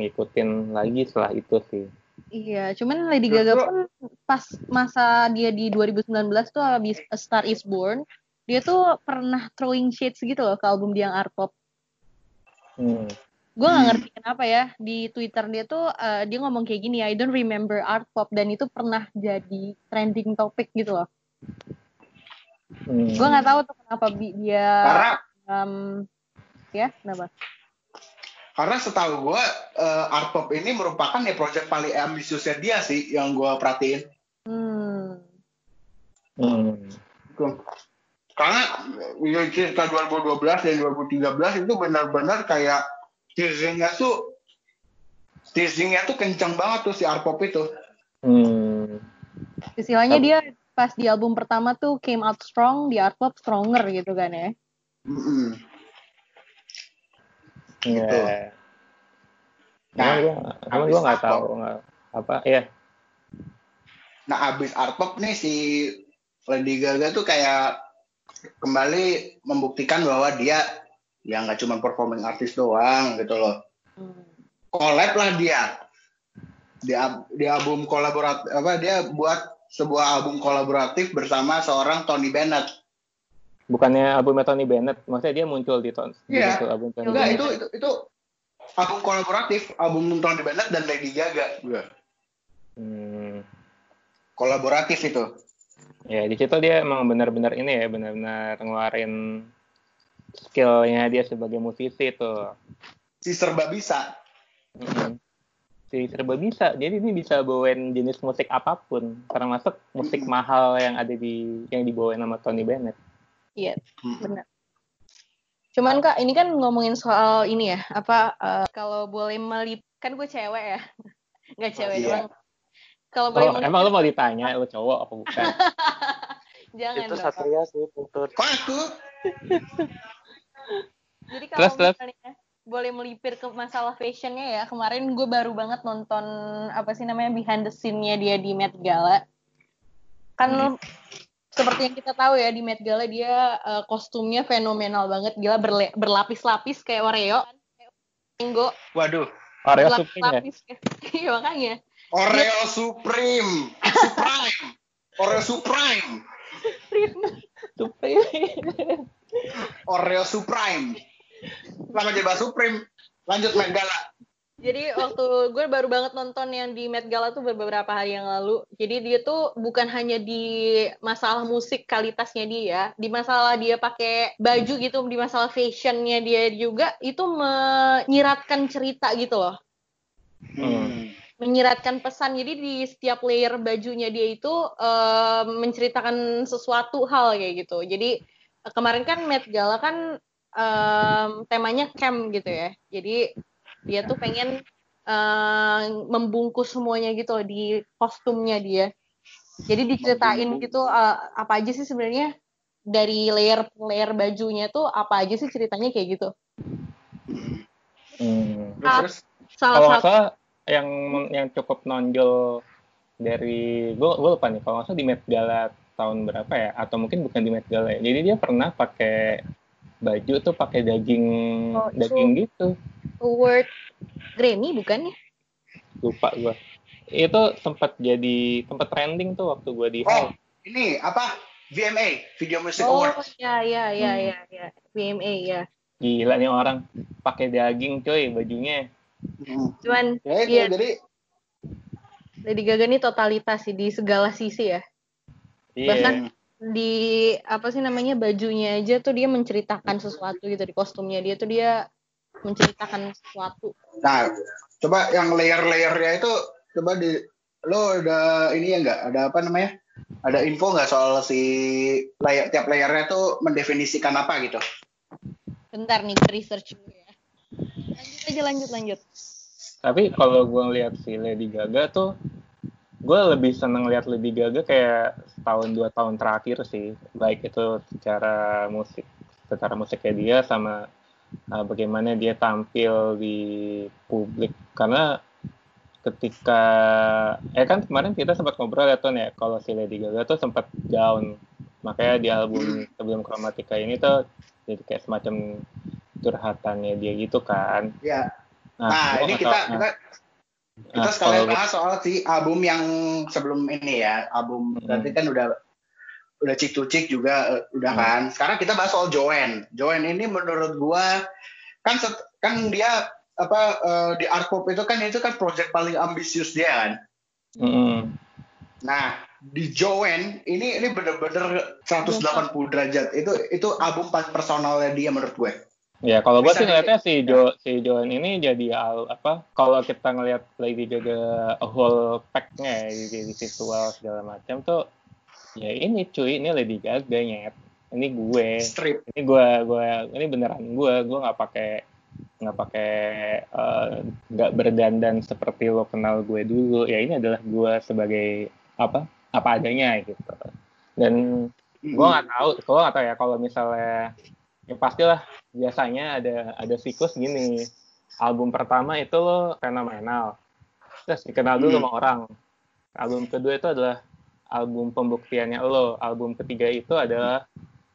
ngikutin lagi setelah itu sih. Iya, cuman Lady Gaga pun pas masa dia di 2019 tuh habis A Star Is Born, dia tuh pernah throwing shades gitu loh ke album dia yang art pop. hmm. Gue nggak Hmm. ngerti kenapa ya di Twitter dia tuh eh, dia ngomong kayak gini, I don't remember art pop dan itu pernah jadi trending topic gitu loh. Hmm. Gue nggak tahu tuh kenapa bi- dia karena em, ya kenapa? Karena setahu gue art pop ini merupakan ya project paling ambisiusnya dia sih yang gue perhatiin. Hmm. Hmm. Gitu. Karena ya, cerita 2012 dan 2013 itu benar-benar kayak teasingnya tuh teasingnya tuh kencang banget tuh si art pop itu. Hmm. Istilahnya dia pas di album pertama tuh came out strong, di art pop stronger gitu kan ya. Mm-mm. Ya. Gitu. Cuman Nah, gue habis gue nggak tahu nggak apa ya Nah abis art pop nih si Lady Gaga tuh kayak kembali membuktikan bahwa dia ya nggak cuma performing artist doang gitu loh. Hmm. collab lah dia di, di album kolaboratif apa dia buat sebuah album kolaboratif bersama seorang Tony Bennett. bukannya album Tony Bennett maksudnya dia muncul di di Iya. album Tony Enggak Bennett itu itu itu album kolaboratif album Tony Bennett dan Lady Gaga. Hmm. Kolaboratif itu. Ya di situ dia emang benar-benar ini ya benar-benar ngeluarin skillnya dia sebagai musisi tuh. Si serba bisa. Mm. Si serba bisa. Jadi ini bisa bawain jenis musik apa pun, termasuk musik Mm. mahal yang ada di yang dibawain sama Tony Bennett. Iya, Hmm. benar. Cuman kak, ini kan ngomongin soal ini ya, apa uh, kalau boleh melip kan gue cewek ya, <laughs> nggak cewek Iya. doang. Kalau Oh, boleh melip- emang lu mau ditanya lu cowok apa bukan? <laughs> jangan Itu dong. Satria sih tuntut. Kok aku? <laughs> Jadi kalau terus. misalnya boleh melipir ke masalah fashionnya ya, kemarin gue baru banget nonton apa sih namanya behind the scene-nya dia di Met Gala. Kan seperti yang kita tahu ya di Met Gala dia eh, kostumnya fenomenal banget, gila berle- berlapis-lapis kayak Oreo. Enggo Waduh. Oreo Supreme ya? <laughs> Iya makanya. Oreo Supreme. Supreme. Oreo Supreme. Supreme. Oreo Supreme. Lama jadi bahas Supreme. Lanjut main gala. Jadi waktu gue baru banget nonton yang di Met Gala tuh beberapa hari yang lalu. Jadi dia tuh bukan hanya di masalah musik kualitasnya dia, di masalah dia pakai baju gitu, di masalah fashionnya dia juga itu menyiratkan cerita gitu loh, Hmm. menyiratkan pesan. Jadi di setiap layer bajunya dia itu eh, menceritakan sesuatu hal kayak gitu. Jadi kemarin kan Met Gala kan em, temanya camp gitu ya. Jadi dia tuh pengen eh, membungkus semuanya gitu loh di kostumnya dia. Jadi diceritain gitu eh, apa aja sih sebenarnya dari layer layer bajunya tuh apa aja sih ceritanya kayak gitu. Hmm. Terus, terus. Salah Kalau satu salah yang yang cukup nonjol dari gue gue lupa nih kalau nggak salah di Met Gala tahun berapa ya atau mungkin bukan di Met Gala ya. Jadi dia pernah pakai baju tuh pakai daging Oh, daging gitu award Grammy bukan ya? lupa gue itu sempat jadi sempat trending tuh waktu gue di Oh, hall ini apa? VMA, Video Music Oh Awards. ya ya ya Hmm. ya ya VMA ya. gila nih orang pakai daging coy bajunya Hmm. Cuman Ya itu, Iya. jadi Lady Gaga ini totalitas sih di segala sisi ya. iya Bahkan- Di apa sih namanya bajunya aja tuh dia menceritakan sesuatu gitu di kostumnya dia tuh dia menceritakan sesuatu. Nah, coba yang layer-layernya itu coba di lo ada ini ya nggak? Ada apa namanya? Ada info nggak soal si layer tiap layernya tuh mendefinisikan apa gitu? Bentar nih research dulu ya. Lanjut aja lanjut lanjut. Tapi kalau gue ngeliat si Lady Gaga tuh, gue lebih seneng lihat Lady Gaga kayak setahun dua tahun terakhir sih, baik itu secara musik, secara musiknya dia sama uh, bagaimana dia tampil di publik. Karena ketika, eh kan kemarin kita sempat ngobrol ya Ton ya, kalau si Lady Gaga tuh sempat down, makanya di album sebelum Chromatica ini tuh jadi kayak semacam curhatannya dia gitu kan. Ya. Nah, gua ini kita tahu- nah, kita kita Nah, sekalian kalau- bahas soal si album yang sebelum ini ya, album Hmm. berarti kan udah udah cik cik juga eh, udah Hmm. kan. Sekarang kita bahas soal Joanne. Joanne ini menurut gua kan set- kan dia apa eh, di art pop itu kan itu kan project paling ambisius dia kan. Mm-mm. Nah, di Joanne ini ini bener-bener 180 derajat. Itu itu album paling personalnya dia menurut gue. Ya kalau gue sih ngeliatnya si Jo si Joan ini jadi al, apa? Kalau kita ngeliat Lady Gaga whole pack-nya ya, di, di visual segala macam tuh, ya ini cuy ini Lady Gaga nyet. Ini gue, Strip. ini gue gue ini beneran gue, gue nggak pakai nggak pakai eh, nggak berdandan seperti lo kenal gue dulu. Ya ini adalah gue sebagai apa apa adanya gitu. Dan gue nggak tahu gue nggak tahu ya kalau misalnya ya pastilah. Biasanya ada ada siklus gini. Album pertama itu lo fenomenal. Terus dikenal dulu Hmm. sama orang. Album kedua itu adalah album pembuktiannya lo. Album ketiga itu adalah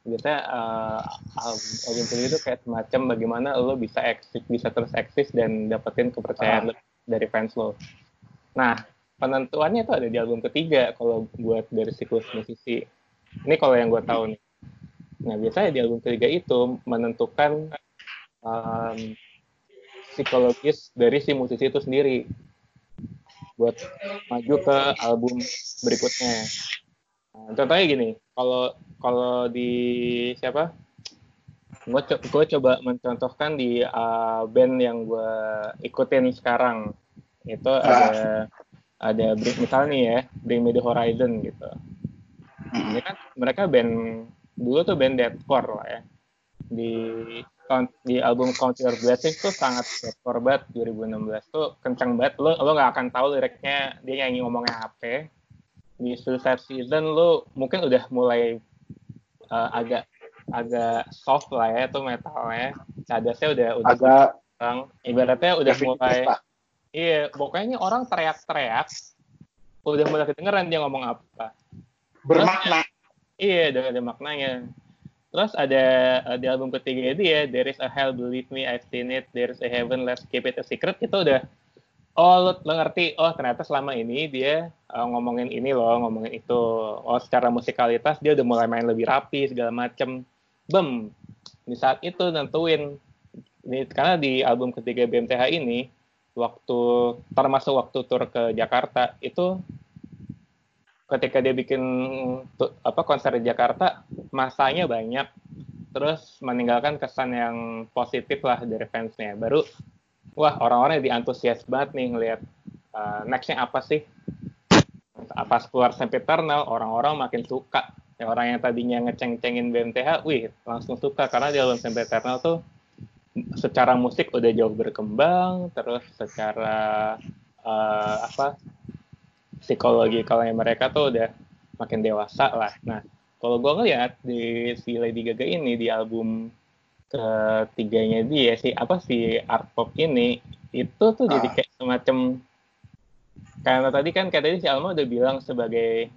biasanya eh, album, album kedua itu kayak semacam bagaimana lo bisa eksis bisa terus eksis dan dapetin kepercayaan lo dari fans lo. Nah penentuannya itu ada di album ketiga kalau buat dari siklus musisi. Ini kalau yang gue tahu nih nah biasanya di album ketiga itu menentukan um, psikologis dari si musisi itu sendiri buat maju ke album berikutnya. Nah, contohnya gini kalau kalau di siapa? Gue co- gue coba mencontohkan di uh, band yang gue ikutin sekarang. Itu ada ada misalnya nih ya Bring Me The Horizon gitu. Ini kan mereka band dulu tuh band deathcore lah ya di di album Count Your Blessings tuh sangat hardcore banget 2016 tuh kencang banget lo lo nggak akan tahu liriknya dia nyanyi ngomongnya apa di Suicide Season lo mungkin udah mulai uh, agak agak soft lah ya tuh metalnya cadasnya udah udah Agak kencang. ibaratnya udah mulai Pak. iya pokoknya orang teriak-teriak udah mulai kedengeran dia ngomong apa bermakna. Iya, ada, ada maknanya. Terus ada uh, di album ketiga dia, There is a Hell, Believe Me, I've Seen It, There is a Heaven, Let's Keep It a Secret, itu udah, oh lo, lo ngerti, oh ternyata selama ini dia uh, ngomongin ini loh, ngomongin itu. Oh secara musikalitas dia udah mulai main lebih rapi, segala macem. Bem, di saat itu nentuin, ini, karena di album ketiga BMTH ini, waktu, termasuk waktu tur ke Jakarta, itu ketika dia bikin apa konser di Jakarta masanya banyak. Terus meninggalkan kesan yang positif lah dari fansnya. Baru wah orang-orang jadi antusias banget nih ngelihat uh, nextnya apa sih? Apa keluar Sempiternal orang-orang makin suka. Ya orang yang tadinya ngeceng-cengin BMTH wih langsung suka. Karena di album Sempiternal tuh secara musik udah jauh berkembang. Terus secara uh, apa psikologi kalau mereka tuh udah makin dewasa lah. Nah, kalau gue ngeliat di si Lady Gaga ini di album ketiganya dia si apa si art pop ini itu tuh jadi Ah. kayak semacam karena tadi kan kayak tadi si Alma udah bilang sebagai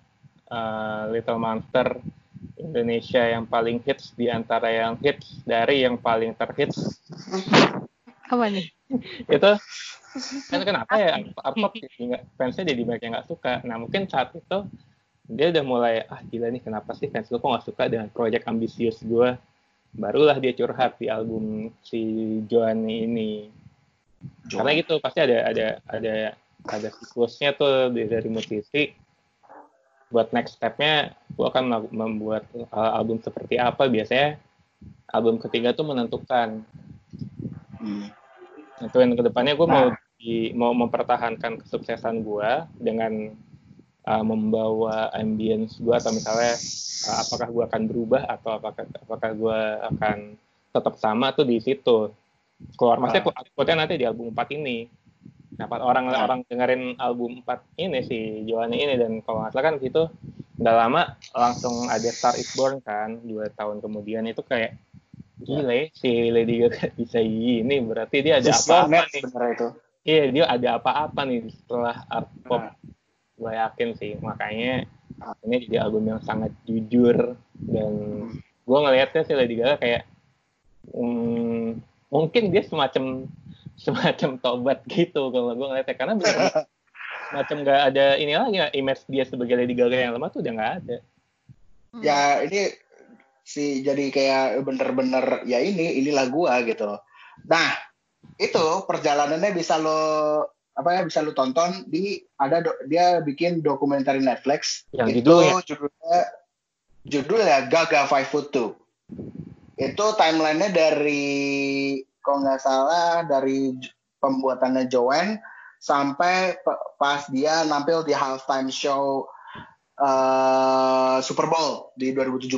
uh, Little Monster Indonesia yang paling hits di antara yang hits dari yang paling terhits Apa nih? itu kan kenapa ya? Apa nggak fansnya jadi banyak yang nggak suka. Nah mungkin saat itu dia udah mulai ah gila nih kenapa sih fans gue kok nggak suka dengan project ambisius gue barulah dia curhat di album si Joanny ini. Karena gitu pasti ada ada ada ada siklusnya tuh dari, dari musisi. Buat next stepnya gue akan membuat uh, album seperti apa. Biasanya album ketiga tuh menentukan. Hmm. itu yang ke depannya gue mau di, mau mempertahankan kesuksesan gue dengan uh, membawa ambience gue atau misalnya uh, apakah gue akan berubah atau apakah apakah gue akan tetap sama tuh di situ. Keluar maksudnya quote-nya nanti di album 4 ini. Nah orang Ah. orang dengerin album 4 ini si Joanny ini dan kalau nggak salah kan itu nggak lama langsung ada Star is Born kan dua tahun kemudian. Itu kayak gila ya, si Lady Gaga bisa gini berarti dia ada apa-apa nih. sebenarnya itu. Iya dia ada apa-apa nih setelah art pop. Nah. Gue yakin sih makanya ini jadi album yang sangat jujur dan gue ngelihatnya sih Lady Gaga kayak hmm, mungkin dia semacam semacam tobat gitu kalau gue ngeliatnya karena bener <laughs> macam nggak ada ini lagi image dia sebagai Lady Gaga yang lama tuh udah nggak ada. Hmm. Ya ini si jadi kayak bener-bener ya ini inilah gua gitu. Nah itu perjalanannya bisa lo apa ya bisa lo tonton di ada do- dia bikin dokumenter Netflix. Yang itu judulnya? judulnya judulnya Gaga Five Foot Two. Itu timelinenya dari kalau nggak salah dari pembuatannya Joanne sampai pe- pas dia nampil di halftime show eh, Super Bowl di 2017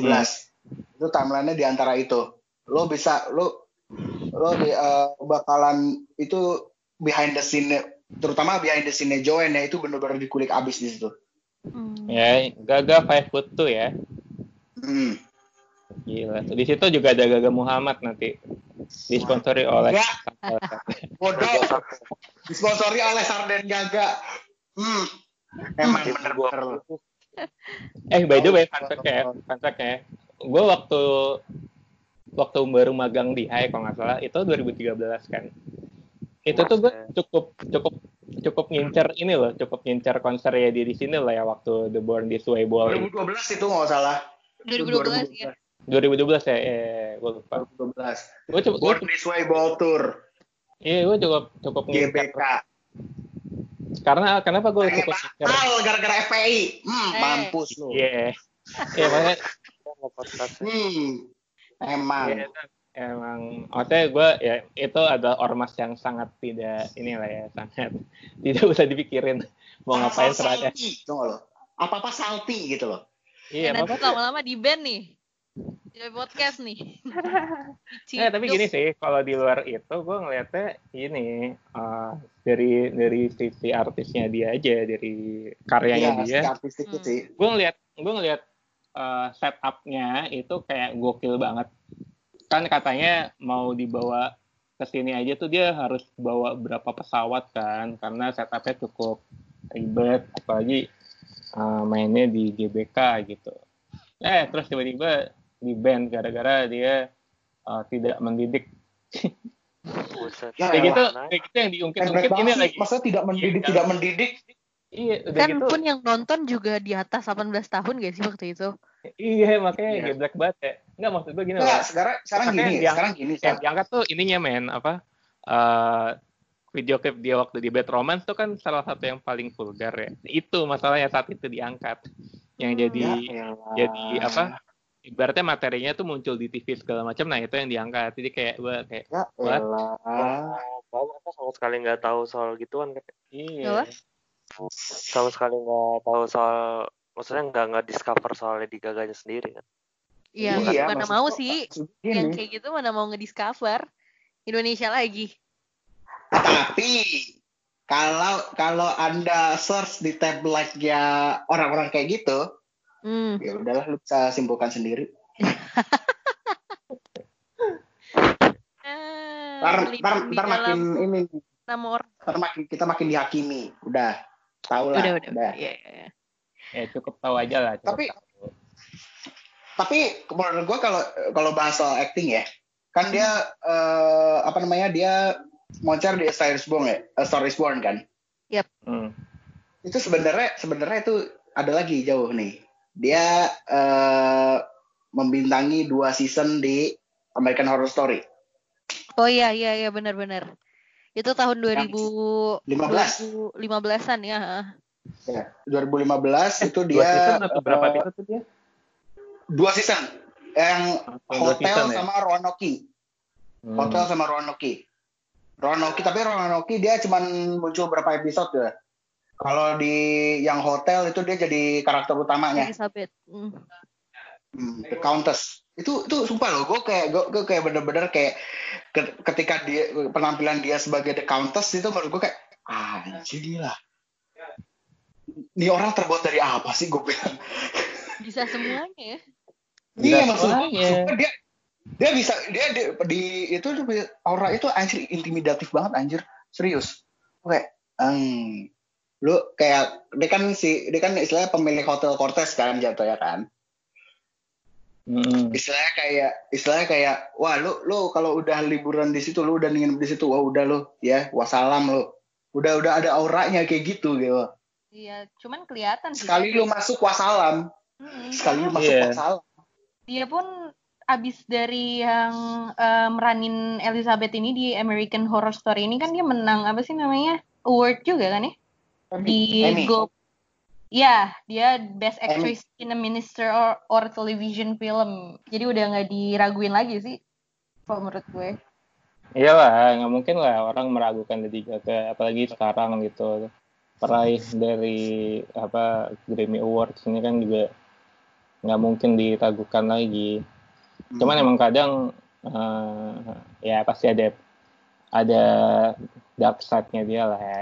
itu timelinenya di antara itu. Lo bisa lo lo di, eh, bakalan itu behind the scene terutama behind the scene Joanne ya itu benar-benar dikulik abis di situ Hmm. Ya Gaga Five Foot Two ya. Hmm. Gila. Di situ juga ada Gaga Muhammad nanti disponsori oleh. Bodoh. Disponsori oleh Sarden Gaga. Hmm. Emang Tim bener-bener gua. lo. Eh by the way, fun fact ya, fun fact ya. Gue waktu waktu baru magang di Hai kalau nggak salah itu 2013 kan. Itu tuh gue cukup cukup cukup ngincer ini loh, cukup ngincer konser ya di sini lah ya waktu The Born This Way Ball ini. 2012 itu nggak salah. 2012 ya. 2012 ya, eh, gue lupa. 2012. Gue cukup, Born This Way Ball Tour. iya gue cukup cukup ngincer. GBK. Karena kenapa gue Pengen cukup ngincer? gara-gara FPI. Hmm, Eh. mampus lu. Iya, iya makanya Podcast. Hmm. Emang. Itu emang maksudnya gue ya itu adalah ormas yang sangat tidak inilah ya sangat <laughs> tidak usah dipikirin mau ngapain nggak lo? Apa-apa salty gitu loh. iya Nanti apa lama-lama di band nih. Joy podcast nih. <laughs> Nah, tapi gini sih, kalau di luar itu gue ngeliatnya ini uh, dari dari sisi artisnya dia aja, dari karyanya Iya, dia. artistik itu Hmm. sih. Gue ngeliat gue ngeliat uh, setupnya itu kayak gokil banget. Kan katanya mau dibawa ke sini aja tuh dia harus bawa berapa pesawat kan, karena setupnya cukup ribet, apalagi uh, mainnya di GBK gitu. Eh, terus tiba-tiba di band gara-gara dia uh, tidak mendidik Buset. Ya, kayak gitu Mana? kayak gitu yang diungkit-ungkit ini lagi Masa tidak mendidik, Iya, tidak mendidik. Iya udah Kan gitu pun yang nonton juga di atas 18 tahun gak sih waktu itu? iya makanya Iya. geblek banget ya nggak maksud gue gini Enggak, loh sekarang sekarang gini, yang- sekarang gini. yang diangkat tuh ininya men apa eh video klip dia waktu di Bad Romance tuh kan salah satu yang paling vulgar ya itu masalahnya saat itu diangkat yang Hmm. jadi Ya elah. jadi apa ibaratnya materinya tuh muncul di TV segala macam nah itu yang diangkat jadi kayak gue kayak Ya What? banyak aku sama sekali nggak tahu soal gituan. iya Sama sekali nggak tahu soal, maksudnya nggak nggak discover soal Lady Gaga-nya sendiri kan. Iya, Iya, mana mau sih. maksud Yang gini. kayak gitu mana mau ngediscover. Indonesia lagi. Tapi kalau kalau anda search di tab like-nya orang-orang kayak gitu, Hmm. ya udahlah lu bisa simpulkan sendiri. <laughs> Eh, Ntar, ntar, ntar makin ini, nama orang. ntar makin kita makin dihakimi. Udah, tahu lah. Udah, udah, udah. Iya, iya, iya. ya cukup tahu aja lah cukup Tapi- tahu. Tapi menurut gua kalau kalau bahas soal acting ya, kan dia eh, apa namanya dia moncer di A Star Is Born ya, A Star Is Born kan. Hmm. Itu sebenarnya sebenarnya itu ada lagi jauh nih. Dia eh, membintangi dua season di American Horror Story. Oh iya, iya, iya benar-benar. Itu tahun 2000 15. 2015-an ya. heeh. Ya, 2015 itu dua dia season atau berapa eh, episode dia dua season yang Oh, dua Hotel season ya? sama Roanoke. Hmm. Hotel sama Roanoke. Roanoke tapi Roanoke dia cuman muncul berapa episode ya. Kalau di yang hotel itu dia jadi karakter utamanya, Elizabeth. Hmm. hmm, The Countess. Itu itu sumpah loh, gue kayak gue, gue kayak bener-bener kayak ke- ketika dia penampilan dia sebagai The Countess itu menurut gue kayak anjir lah. Ini orang terbuat dari apa sih gue bilang? Bisa semuanya ya. Iya Bisa maksud semuanya. maksud dia dia bisa dia, dia- di itu aura itu anjir intimidatif banget anjir serius oke hmm, lu kayak dia kan si dia kan istilahnya pemilik hotel Cortez kan jatuh ya kan Hmm. istilahnya kayak istilahnya kayak wah lu lu kalau udah liburan di situ lu udah nginep di situ wah udah lu ya wassalam lu udah udah ada auranya kayak gitu gitu Iya, cuman kelihatan sih. sekali lu masuk wassalam Hmm, sekali lu masuk Iya. wassalam Dia pun abis dari yang eh, meranin Elizabeth ini di American Horror Story ini kan dia menang apa sih namanya award juga kan ya di Emmy. Go. Ya, dia Best. Actress in a Minister or, or Television Film. Jadi udah nggak diraguin lagi sih, kalau menurut gue. Iyalah, nggak mungkin lah orang meragukan Lady Gaga, apalagi sekarang gitu. Peraih dari apa Grammy Awards ini kan juga nggak mungkin diragukan lagi. Cuman emang kadang eh, ya pasti ada ada dark side-nya dia lah ya.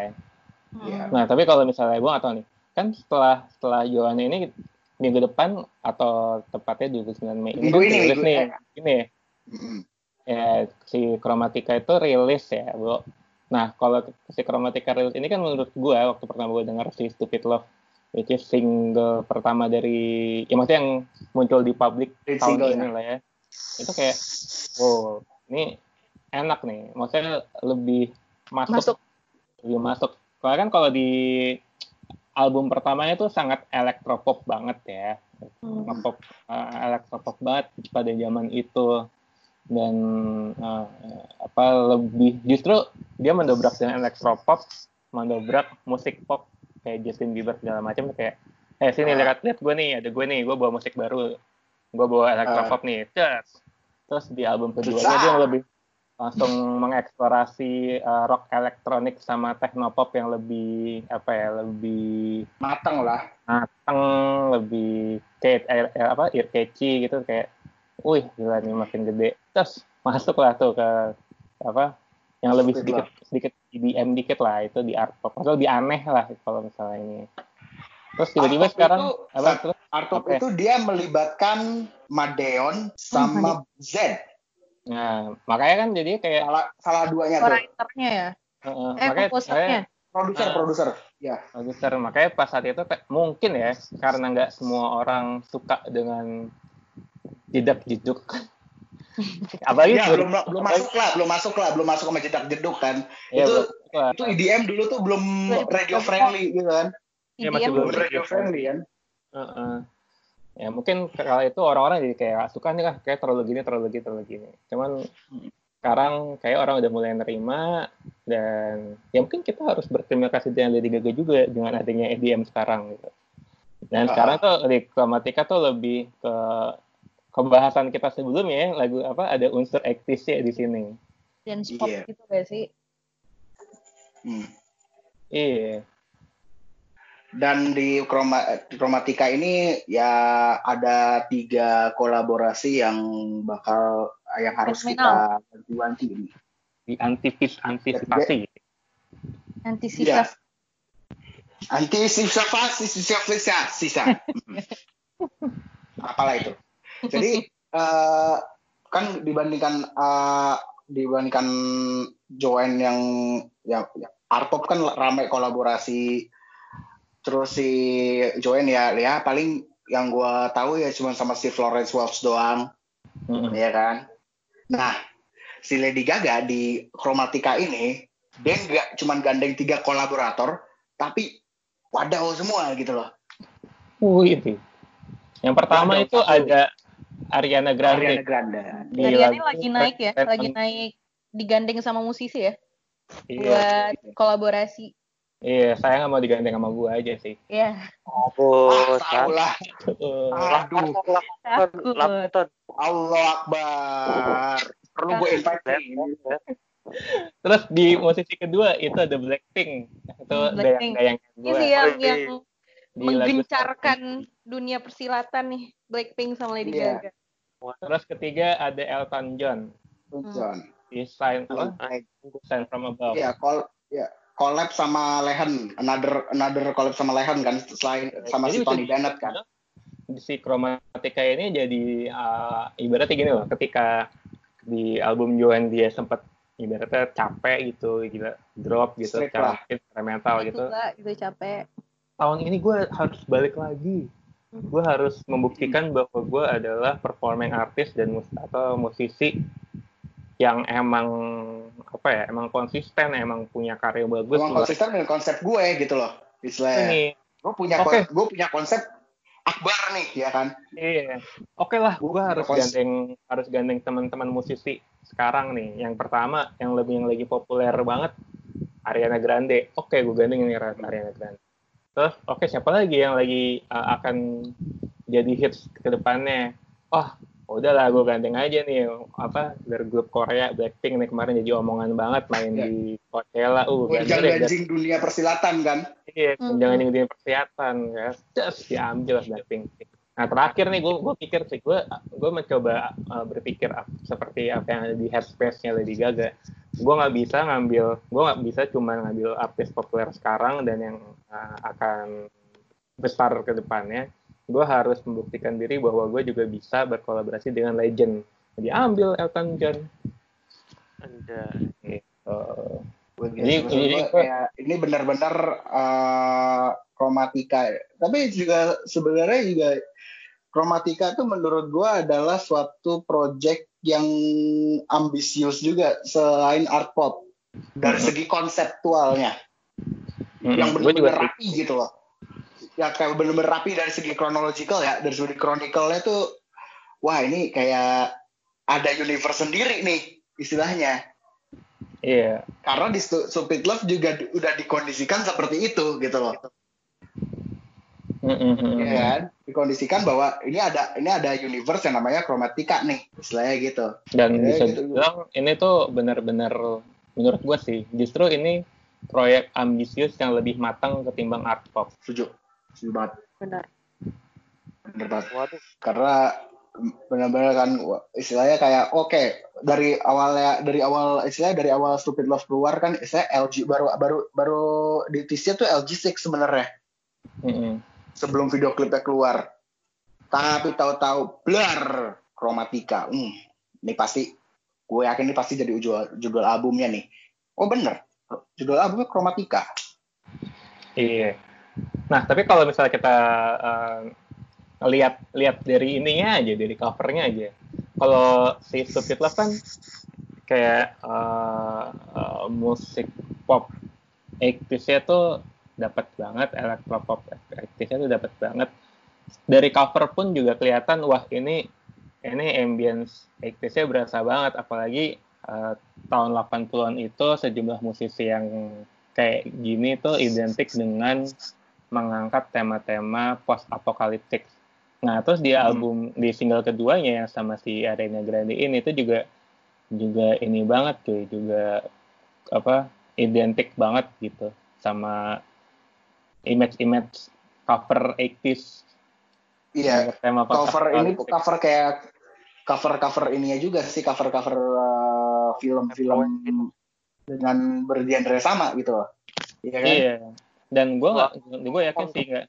Hmm. Iya. Nah, tapi kalau misalnya gue tahu nih, kan setelah setelah Joanna ini minggu depan atau tepatnya 29 Mei ini Minggu kan ini, rilis minggu- nih, eh. ini ya, Mm. ya si Chromatica itu rilis ya, bro. Nah, kalau si Chromatica rilis ini kan menurut gue waktu pertama gue dengar si Stupid Love, which is single pertama dari, ya maksudnya yang muncul di publik tahun single, ini ya. lah ya. Itu kayak, wow, ini enak nih. Maksudnya lebih masuk, Masuk. lebih masuk. Karena kan kalau di album pertamanya tuh sangat elektropop banget ya, Hmm. pop elektropop banget pada zaman itu dan eh, apa lebih justru dia mendobrak dengan elektropop, mendobrak musik pop kayak Justin Bieber segala macam kayak eh sini Ah. lihat lihat gue nih ada gue nih gue bawa musik baru gue bawa elektropop nih Cus. terus di album keduanya Susah. dia lebih langsung mengeksplorasi eh, rock elektronik sama technopop yang lebih apa ya lebih mateng lah. mateng lebih kayak eh, eh, apa ear catchy gitu kayak wih gila nih makin gede. Terus masuk lah tuh ke apa yang lebih sedikit sedikit EDM dikit lah itu di art pop. Atau lebih aneh lah kalau misalnya ini. Terus tiba-tiba sekarang itu apa terus Art pop Oke. itu dia melibatkan Madeon sama Z. nah makanya kan jadi kayak Salah salah duanya tuh. Writernya ya. eh, eh, Eh, makanya komposernya. Produser Ah. produser. Ya. produser makanya pas saat itu kayak mungkin ya karena nggak semua orang suka dengan jedak jeduk <laughs> apalagi Ya, belum belum masuk lah, belum masuk lah, belum masuk sama jedak jeduk kan. ya, itu- belum. Itu EDM dulu tuh belum radio friendly gitu kan. Iya, masih IDM belum Belum radio friendly kan. Heeh. Ya mungkin kalau itu orang-orang jadi kayak "Ah, suka nih lah kayak terlalu gini terlalu gini terlalu gini cuman sekarang kayak orang udah mulai nerima dan ya mungkin kita harus berterima kasih dengan Lady Gaga juga dengan adanya EDM sekarang gitu dan Ah. sekarang tuh di Chromatica tuh lebih ke kebahasan kita sebelumnya ya lagu apa ada unsur ektisnya di sini dance pop Iya. gitu gak sih? Hmm. iya Dan di Chroma- Chromatica ini ya ada tiga kolaborasi yang bakal yang harus kita ganti-ganti ini. di antivis antisipasi Antisipasi. Anti sisa sisa sisa sisa. Apalah itu. Jadi eh, kan dibandingkan eh, dibandingkan Joanne yang ya, ya art pop kan ramai kolaborasi terus si Joanne ya ya paling yang gua tahu ya cuma sama si Florence Welch doang Mm-mm. ya kan nah si Lady Gaga di Chromatica ini dia nggak cuma gandeng tiga kolaborator tapi wadaw semua gitu loh Wih, itu. Yang pertama itu satu. ada Ariana Grande. Ariana Grande di Ariana lagu lagi naik ya, lagi naik digandeng sama musisi ya Iya, buat kolaborasi. Iya, saya nggak mau digandeng sama gua aja sih. Ya, Oh, ah, tahu lah Uh, aduh takut. Lakukan. Allah Akbar perlu gue invite nih. Terus di musisi kedua itu ada Blackpink. Itu Blackpink. gayang-gayang Ini gua. sih yang yang menggencarkan dunia persilatan nih Blackpink sama Lady Iya. Gaga. Terus ketiga ada Elton John. John. Di Sign apa? Sign from Above. Iya, kol ya collab sama Lehen, another another collab sama Lehen kan selain sama Jadi si Tony Bennett kan. Si Chromatica ini jadi uh, ibaratnya gini loh, ketika di album Joan dia sempat ibaratnya capek gitu, gila drop gitu, secara secara mental gitu. Itu lah, capek. tahun ini gue harus balik lagi. Gue harus membuktikan bahwa gue adalah performing artist dan mus atau musisi yang emang apa ya, emang konsisten, emang punya karya bagus. Emang konsisten dengan konsep gue gitu loh. Istilahnya. Ini, Gue punya Oke. gue punya konsep Akbar nih ya kan. iya. Oke lah, gue harus Kons- gandeng harus gandeng teman-teman musisi sekarang nih. Yang pertama, yang lebih yang lagi populer banget, Ariana Grande. Oke, gue gandeng ini Ariana Grande. Terus, oke siapa lagi yang lagi uh, akan jadi hits ke depannya? Oh, udahlah gue gandeng aja nih apa dari grup Korea Blackpink nih kemarin jadi omongan banget main Ya. di Coachella. Uh, deh, Gonjang-ganjing dunia persilatan kan. Iya, Hmm. jangan yang persiapan ya. Just diambil Blackpink. Nah terakhir nih gue gue pikir sih gue gue mencoba uh, berpikir ap- seperti apa yang ada di headspace-nya Lady Gaga. Gue nggak bisa ngambil, gue nggak bisa cuma ngambil artis populer sekarang dan yang uh, akan besar ke depannya. Gue harus membuktikan diri bahwa gue juga bisa berkolaborasi dengan legend. Jadi ambil Elton John. Anda. Uh, jadi gua gua- kayak ini benar-benar eh, kromatika. ya. Tapi juga sebenarnya juga kromatika tuh menurut gua adalah suatu project yang ambisius juga selain art pop dari segi konseptualnya yang gue juga benar-benar rapi gitu loh. Ya kayak benar-benar rapi dari segi chronological ya, dari segi chronicle-nya tuh wah ini kayak ada universe sendiri nih istilahnya. Iya. Karena di Stu- Stupid Love juga di- udah dikondisikan seperti itu gitu loh. Mm-mm. Ya kan? Dikondisikan bahwa ini ada ini ada universe yang namanya Chromatica nih, istilahnya gitu. dan Ya, bisa gitu. dibilang ini tuh benar-benar menurut gue sih justru ini proyek ambisius yang lebih matang ketimbang art pop Setuju. Setuju banget. Benar. Bener banget. Waduh. Karena benar-benar kan istilahnya kayak oke dari awalnya dari awal istilahnya dari awal Stupid Love keluar kan istilah LG baru baru baru di teaser tuh LG6 sebenarnya Mm-mm. sebelum video klipnya keluar tapi tahu-tahu blur Chromatica hmm, ini pasti gue yakin ini pasti jadi judul judul albumnya nih oh bener judul albumnya Chromatica Iya. Nah, tapi kalau misalnya kita eh, lihat lihat dari ininya aja, dari covernya aja. Kalau si Stupid Love kan kayak eh, eh, musik pop 80s-nya tuh dapat banget, electropop 80s-nya tuh dapat banget. Dari cover pun juga kelihatan wah ini ini ambience 80s-nya berasa banget apalagi eh, tahun 80-an itu sejumlah musisi yang kayak gini tuh identik dengan mengangkat tema-tema post apokaliptik. Nah, terus di Hmm. album di single keduanya yang sama si Ariana Grande ini itu juga juga ini banget cuy, juga apa identik banget gitu sama image-image cover 80s iya tema post cover ini cover kayak cover cover ininya juga sih cover cover uh, film-film dengan bergenre sama gitu loh iya kan Iya. Dan gue nggak, gue yakin sih nggak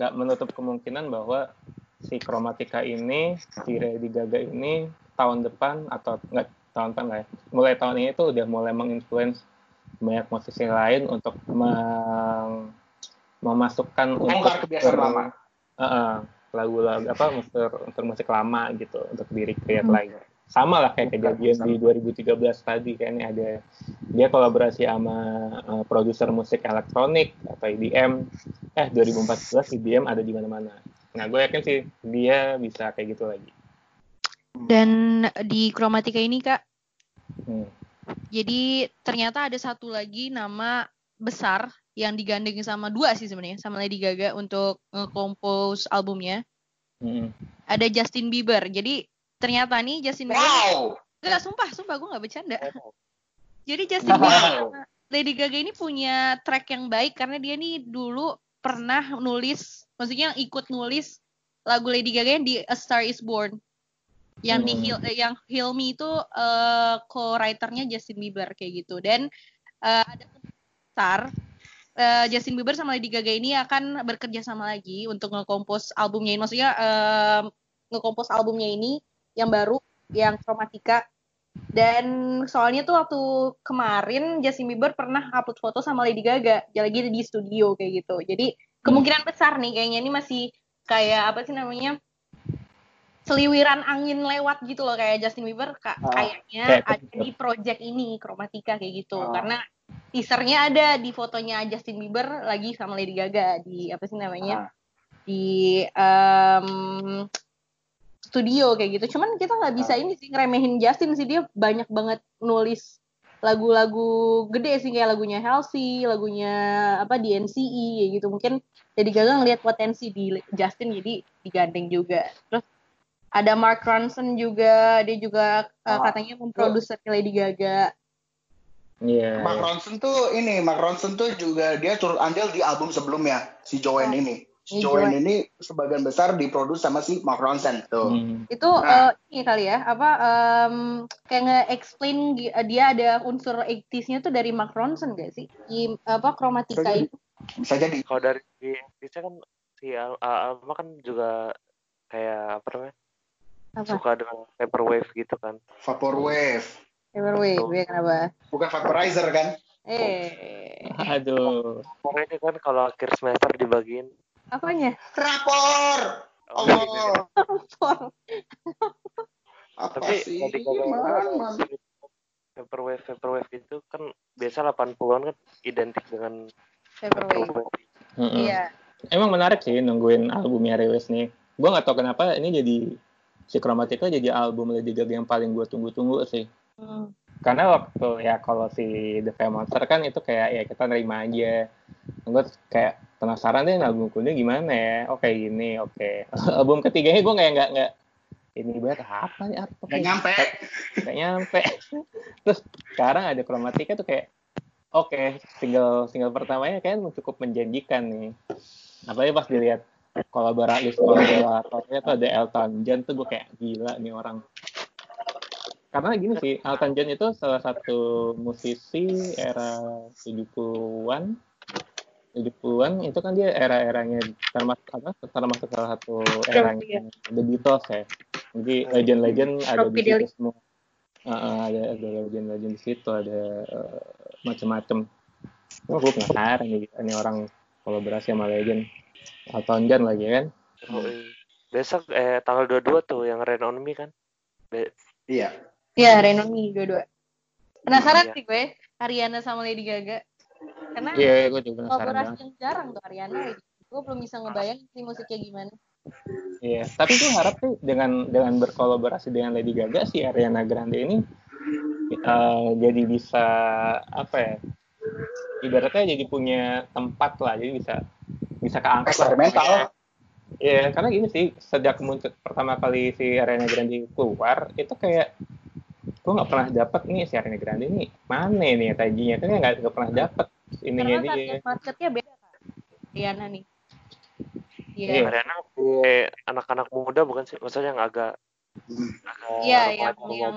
nggak menutup kemungkinan bahwa si Chromatica ini, si Lady Gaga ini tahun depan atau nggak tahun depan lah ya, mulai tahun ini tuh udah mulai menginfluence banyak musisi lain untuk meng- memasukkan kebiasaan ber- lama. Heeh, lagu-lagu apa untuk musik lama gitu untuk diri create Hmm. lagi sama lah kayak kejadian sama. di 2013 tadi kan ada dia kolaborasi sama uh, produser musik elektronik atau EDM eh 2014 EDM ada di mana-mana nah gue yakin sih dia bisa kayak gitu lagi Dan di Chromatica ini kak, Hmm. jadi ternyata ada satu lagi nama besar yang digandeng sama dua sih sebenarnya sama Lady Gaga untuk nge-compose albumnya. Hmm. Ada Justin Bieber. Jadi ternyata nih Justin Bieber wow Enggak, sumpah, sumpah gue nggak bercanda. Jadi Justin Bieber wow sama Lady Gaga ini punya track yang baik karena dia nih dulu pernah nulis, maksudnya yang ikut nulis lagu Lady Gaga yang di A Star Is Born. Yang di Hmm. Heal, eh, yang Heal Me itu eh, co-writernya Justin Bieber kayak gitu. Dan eh, ada besar eh, Justin Bieber sama Lady Gaga ini akan bekerja sama lagi untuk nge-compose albumnya ini. Maksudnya eh, nge-compose albumnya ini yang baru, yang Chromatica. Dan soalnya tuh waktu kemarin Justin Bieber pernah upload foto sama Lady Gaga, dia lagi di studio kayak gitu. Jadi kemungkinan besar nih kayaknya ini masih kayak apa sih namanya? seliwiran angin lewat gitu loh kayak Justin Bieber ka- Ah, kayaknya kayak ada betul. di project ini Chromatica kayak gitu. Ah. Karena teasernya ada di fotonya Justin Bieber lagi sama Lady Gaga di apa sih namanya? Ah. di em, studio kayak gitu. Cuman kita nggak bisa Ah. ini sih ngeremehin Justin sih dia banyak banget nulis lagu-lagu gede sih kayak lagunya Halsey, lagunya apa di NCE kayak gitu. Mungkin jadi Gaga ngelihat potensi di Justin jadi digandeng juga. Terus ada Mark Ronson juga, dia juga uh, Ah. katanya memproduksi Lady Gaga. Iya. Mark Ronson tuh ini Mark Ronson tuh juga dia turut andil di album sebelumnya si Joanne Ah. ini si Ini Joanne ini sebagian besar diproduksi sama si Mark Ronson tuh Hmm. Itu Nah. uh, ini kali ya, apa em, kayak nge-explain gi- dia ada unsur 80s-nya tuh dari Mark Ronson gak sih? Di apa Chromatica Bisa jadi. itu. bisa jadi Kalau dari bisa kan si Al Al- Alma kan juga kayak apa namanya Apa? suka dengan vaporwave gitu kan. Vaporwave Everwave, ya kenapa? bukan vaporizer kan Eh, Aduh. Pokoknya kan kalau akhir semester dibagiin apanya? rapor oh, Allah Apa? apa Tapi sih tadi Man, man. vaporwave vaporwave itu kan biasa 80-an kan identik dengan vaporwave. Mm-mm. Iya. Emang menarik sih nungguin albumnya rilis nih. Gue nggak tahu kenapa ini jadi si Chromatica jadi album Lady Gaga yang paling gue tunggu-tunggu sih. Hmm. Karena waktu ya kalau si The Fame Monster kan itu kayak ya kita nerima aja. Gue kayak penasaran deh album kedua gimana ya. Oke gini, oke. <laughs> album ketiganya gue kayak nggak nggak ini banget apa nih apa nggak nyampe nggak nyampe. <laughs> Terus sekarang ada Chromatica tuh kayak oke single single pertamanya kan cukup menjanjikan nih. Apalagi pas dilihat kolaborasi kolaboratornya tuh ada Elton John tuh gue kayak gila nih orang karena gini sih Elton John itu salah satu musisi era 70-an 70-an itu kan dia era-eranya termasuk apa termasuk salah satu eranya The Beatles ya jadi legend-legend ada di situ semua Uh, ada ada legend-legend di situ ada uh, macam-macam oh, gue penasaran nih ini orang kolaborasi sama legend Elton John lagi kan Oh, iya. Besok eh tanggal 22 tuh yang Rain on Me kan. Be- Iya. Iya, Renoni dua-dua. Penasaran Iya. sih gue, Ariana sama Lady Gaga. Karena iya gue juga penasaran kolaborasi banget yang jarang tuh Ariana. Gaga. Gue belum bisa ngebayang sih musiknya gimana. iya tapi gue harap sih dengan dengan berkolaborasi dengan Lady Gaga si Ariana Grande ini eh, jadi bisa apa ya ibaratnya jadi punya tempat lah jadi bisa bisa keangkat lah. Eksperimental. Iya, karena gini sih, sejak muncul pertama kali si Ariana Grande keluar, itu kayak gue nggak pernah dapat nih si Ariana Grande ini mana nih tajinya, kan nggak nggak pernah dapat ininya Karena target marketnya beda kan. Ariana nih. Iya. Iya. Ariana eh, anak-anak muda bukan sih? Maksudnya yang agak Hmm. agak Iya, yang gitu. yang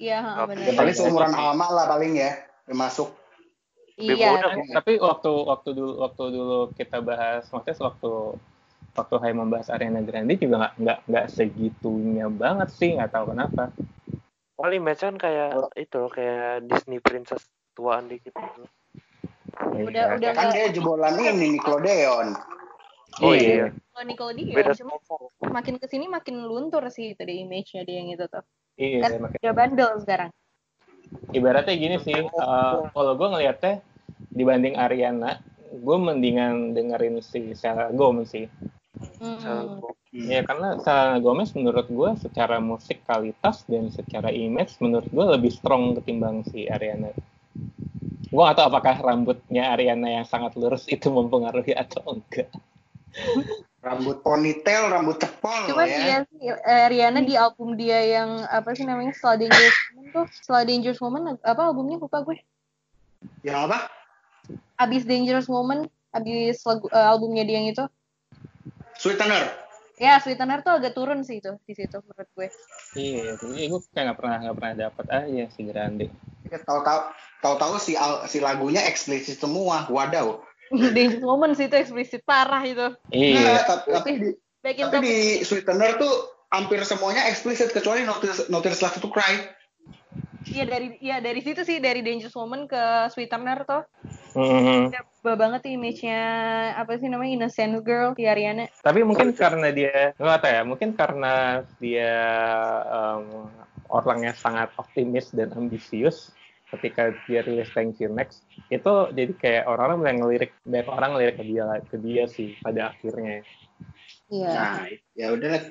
iya, benar. Ya, paling seumuran Alma lah paling ya. yang Masuk. Iya. Tapi- waktu waktu dulu waktu dulu kita bahas, maksudnya waktu waktu Hai membahas Ariana Grande juga nggak nggak nggak segitunya banget sih, nggak tahu kenapa. Paling match kan kayak itu loh, kayak Disney Princess tuaan dikit gitu. Udah Iya. udah Kan nggak dia jebolan ini Nickelodeon. Oh Iya. iya. kalau Nickelodeon, Beda cuma makin ke sini makin luntur sih itu deh image-nya dia yang itu tuh. Iya, Kan makanya- udah bandel sekarang. ibaratnya gini sih eh, kalau gue ngelihatnya dibanding Ariana gue mendingan dengerin si Selena Gomez sih Hmm. ya karena Selena Gomez menurut gue secara musikalitas dan secara image menurut gue lebih strong ketimbang si Ariana gue gak tahu apakah rambutnya Ariana yang sangat lurus itu mempengaruhi atau enggak. Rambut ponytail, rambut cepol Cuman ya. dia sih eh, Rihanna di album dia yang apa sih namanya Setelah Dangerous Woman tuh Setelah Dangerous Woman apa albumnya? Lupa gue. Yang apa? Abis Dangerous Woman Abis lagu, eh, albumnya dia yang itu. Sweetener. Ya Sweetener tuh agak turun sih itu di situ menurut gue. Iya jadi gue kayak gak pernah nggak pernah dapat aja si Grande. Ya, Tahu-tahu tahu-tahu si al- si lagunya eksplisit semua. Wadaw. <laughs> Dangerous Woman sih itu eksplisit parah itu iya Nah, tapi, tapi di Back in tapi Top di Sweetener tuh hampir semuanya eksplisit kecuali Notice Notice Love to Cry. Iya dari ya dari situ sih dari Dangerous Woman ke Sweetener tuh Mhm. berubah banget tuh image-nya apa sih namanya Innocent Girl di Ariana. Tapi mungkin karena dia nggak tahu ya, mungkin karena dia em, orangnya sangat optimis dan ambisius ketika dia rilis Thank You Next itu jadi kayak orang-orang mulai ngelirik banyak orang ngelirik ke dia ke dia sih pada akhirnya. Iya. Nah, ya udah lah.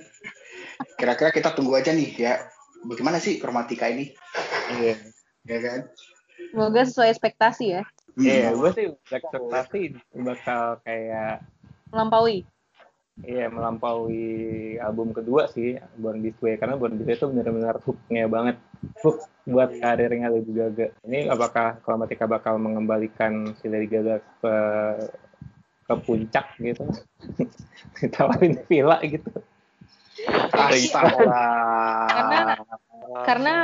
Kira-kira kita tunggu aja nih ya. Bagaimana sih Chromatica ini? Iya. Ya kan? Semoga sesuai ekspektasi ya. Iya, Hmm. gue sih ekspektasi bakal kayak Melampaui. iya melampaui album kedua sih Born This Way karena Born This Way itu benar-benar hooknya banget hook buat karirnya Lady Gaga. Ini apakah Chromatica bakal mengembalikan si Lady Gaga ke ke puncak gitu <laughs> ditawarin villa gitu. Karena- Karena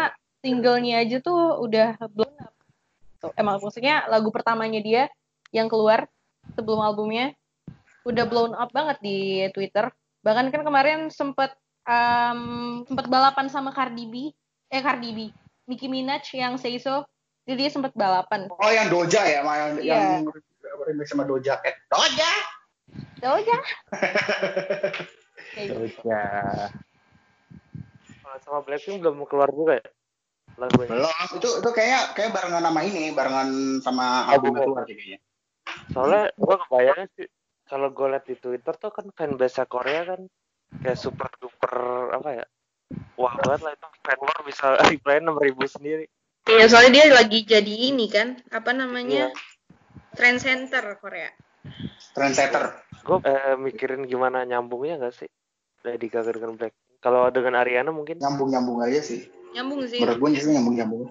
singlenya aja tuh udah blown up. Tuh, emang maksudnya lagu pertamanya dia yang keluar sebelum albumnya udah blown up banget di Twitter. Bahkan kan kemarin sempet um, sempet balapan sama Cardi B, eh Cardi B, Nicki Minaj yang Say So, jadi dia sempet balapan. Oh yang Doja ya, yang, Iya. yang remix sama Doja Cat. Doja. Kayak gitu. terus ya Kalau sama Blackpink belum keluar juga ya lagunya. Belum. Itu itu kayak kayak barengan nama ini, barengan sama album Album. keluar sih kayaknya. Soalnya gua kebayangnya sih kalau gue liat di Twitter tuh kan fanbase Korea kan kayak super duper apa ya wah banget lah itu fan war bisa <laughs> reply enam ribu sendiri Iya, soalnya dia lagi jadi ini kan, apa namanya? Iya. Trend center Korea. Trendsetter. gue eh, mikirin gimana nyambungnya gak sih Lady Gaga dengan Black kalau dengan Ariana mungkin Nyambung-nyambung aja sih. Nyambung sih. Menurut gue sih nyambung-nyambung.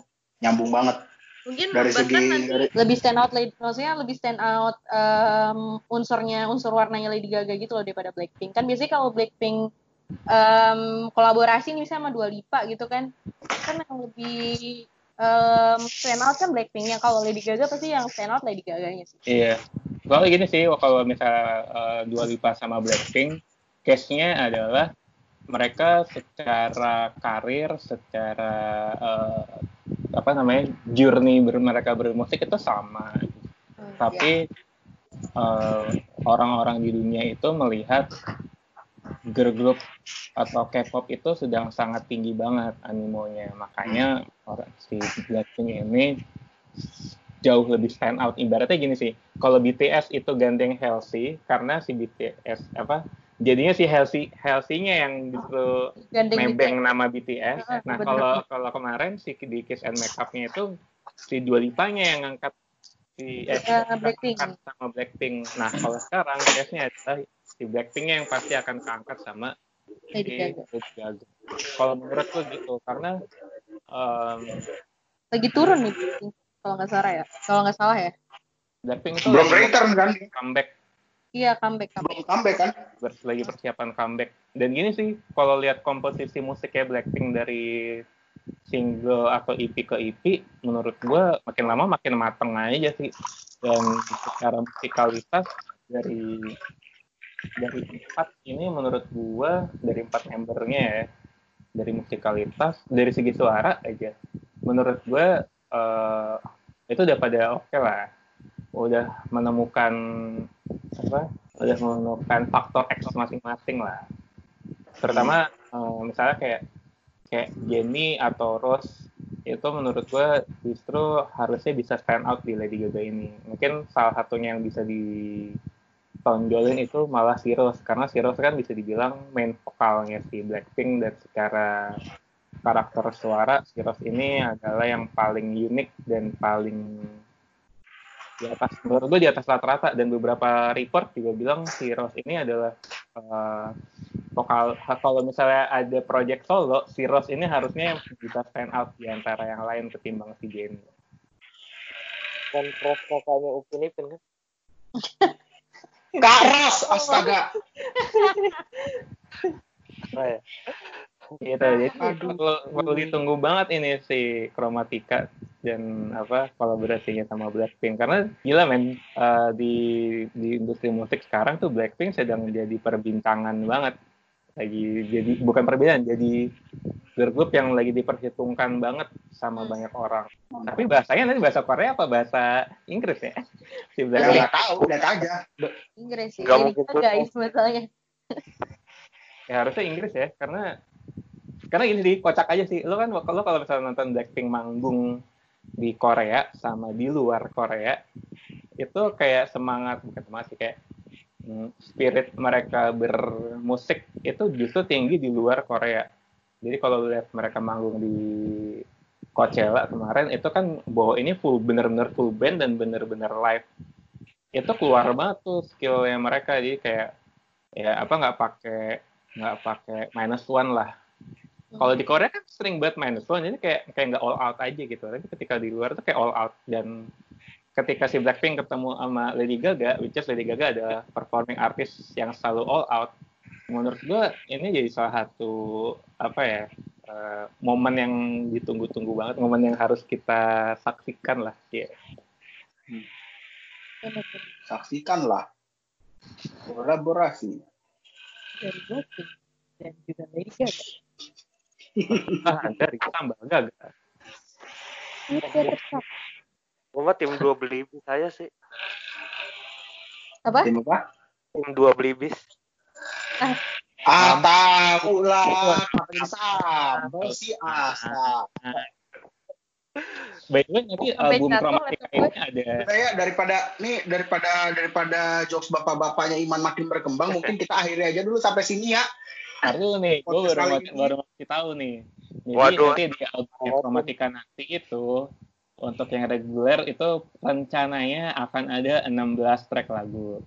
Nyambung banget. Mungkin Dari segi- nanti dari- lebih stand out, Lady- maksudnya lebih stand out em, unsurnya, unsur warnanya Lady Gaga gitu loh daripada Blackpink. Kan biasanya kalau Blackpink em, kolaborasi nih misalnya sama Dua Lipa gitu kan, kan yang lebih em, stand out kan Blackpinknya. Kalau Lady Gaga pasti yang stand out Lady Gaganya sih. Iya. Kalau gini sih, kalau misalnya uh, Dua Lipa sama Blackpink, case-nya adalah mereka secara karir, secara uh, apa namanya journey ber, mereka bermusik itu sama. Hmm, Tapi uh, orang-orang di dunia itu melihat girl group atau K-pop itu sedang sangat tinggi banget animonya. Makanya orang si Blackpink ini jauh lebih stand out. Ibaratnya gini sih, kalau BTS itu gandeng Halsey karena si BTS apa jadinya si Halsey Halsey-nya yang justru nebeng gitu. nama BTS. Heeh, Nah, kalau kalau kemarin si di Kiss and Makeup-nya itu si Dua Lipanya yang ngangkat si eh, Eh, Blackpink. sama Blackpink. Nah, kalau sekarang case-nya adalah si Blackpink yang pasti akan keangkat sama Lady si Gaga. Lady Gaga. Kalau menurut tuh gitu, karena em, Lagi turun nih kalau nggak salah ya. Kalau nggak salah ya. Blackpink itu Belum return kan? comeback, Iya comeback comeback. Belum comeback kan? ber- lagi persiapan comeback. Dan gini sih, kalau lihat komposisi musiknya Blackpink dari single atau EP ke EP, menurut gua makin lama makin mateng aja sih. Dan secara musikalitas dari dari empat ini menurut gua dari empat membernya ya dari musikalitas dari segi suara aja. Menurut gua eh, itu udah pada oke lah. Udah menemukan apa udah menemukan faktor X masing-masing lah. Terutama eh, misalnya kayak kayak Jenny atau Rose itu menurut gue justru harusnya bisa stand out di Lady Gaga ini. Mungkin salah satunya yang bisa ditonjolin itu malah si Rose. Karena si Rose kan bisa dibilang main vokalnya si Blackpink dan secara karakter suara si Rose ini adalah yang paling unik dan paling di atas menurut gue di atas rata-rata. Dan beberapa report juga bilang si Rose ini adalah eh, vokal kalau misalnya ada project solo si Rose ini harusnya yang bisa stand out di antara yang lain ketimbang si Jenny Kan Rose kakaknya Upin Ipin kan? <laughs> Ros, astaga. Oh, ya. gitu jadi perlu, ditunggu banget ini si Chromatica dan apa kolaborasinya sama Blackpink karena gila men eh, di di industri musik sekarang tuh Blackpink sedang jadi perbintangan banget lagi jadi bukan perbedaan jadi girl group yang lagi diperhitungkan banget sama banyak orang tapi bahasanya nanti bahasa Korea apa bahasa Inggris ya si Blackpink nggak tahu, lihat aja. Inggris sih. Nggak Jadi mungkin kita guys masalahnya. ya harusnya Inggris ya karena karena gini sih kocak aja sih lo kan lo kalau misalnya nonton Blackpink manggung di Korea sama di luar Korea itu kayak semangat bukan semangat sih kayak spirit mereka bermusik itu justru tinggi di luar Korea. Jadi kalau lihat mereka manggung di Coachella kemarin itu kan bahwa ini full bener-bener full band dan bener-bener live. Itu keluar banget tuh skillnya mereka. Jadi kayak ya apa nggak pakai nggak pakai minus one lah. Kalau di Korea kan sering banget minus one. Jadi kayak kayak nggak all out aja gitu. Tapi ketika di luar tuh kayak all out dan ketika si Blackpink ketemu sama Lady Gaga which is Lady Gaga adalah performing artist yang selalu all out menurut gua ini jadi salah satu apa ya eh, momen yang ditunggu-tunggu banget momen yang harus kita saksikan lah ya Saksikanlah. Kolaborasi. Dari Blackpink dan juga Lady Gaga. <laughs> ah dari tambah gagal Itu tetap. Gue mah tim dua belibis saya sih. Apa? Tim apa? Tim dua belibis. Ah, tahu lah. Sama si Asa. By the way, nanti album laptop ini ada Saya daripada nih daripada daripada jokes bapak-bapaknya Iman makin berkembang, mungkin kita akhiri aja dulu sampai sini ya. Dulu nih, gue baru baru kasih tahu nih. Jadi Waduh. nanti di album Chromatica nanti itu untuk yang reguler itu rencananya akan ada 16 track lagu.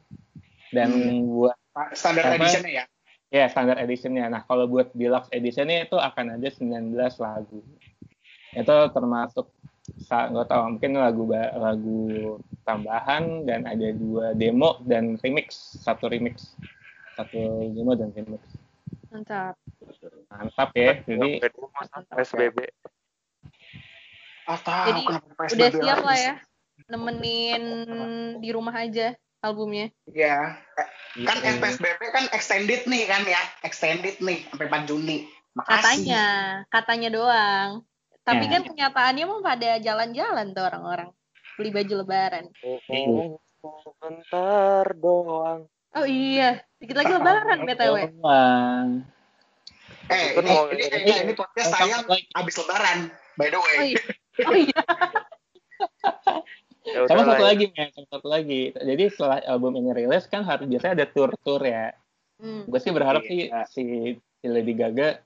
Dan Hmm. buat Standar Apa? editionnya ya. ya standar editionnya. Nah kalau buat deluxe editionnya itu akan ada 19 lagu. Itu termasuk nggak tahu mungkin lagu lagu tambahan dan ada dua demo dan remix satu remix satu demo dan remix Mantap. mantap ya jadi PSBB ah tahu Jadi, kenapa PSBB Udah siap lagi lah ya. Nemenin di rumah aja albumnya. Iya. Kan Gitu. PSBB kan extended nih kan ya. Extended nih sampai 4 Juni. Makasih. Katanya, katanya doang. Tapi Ya. kan kenyataannya mah pada jalan-jalan tuh orang-orang. Beli baju lebaran. Sebentar doang. Oh iya, dikit lagi lebaran BTW. Eh, ini, mau- ini, ini, ini podcast saya abis lebaran. By the way. Oh iya. Oh iya. <laughs> Ya sama satu ya. lagi men sama satu lagi jadi setelah album ini rilis kan harus biasanya ada tour tour ya Hmm. gue sih berharap sih Iya. si, si Lady Gaga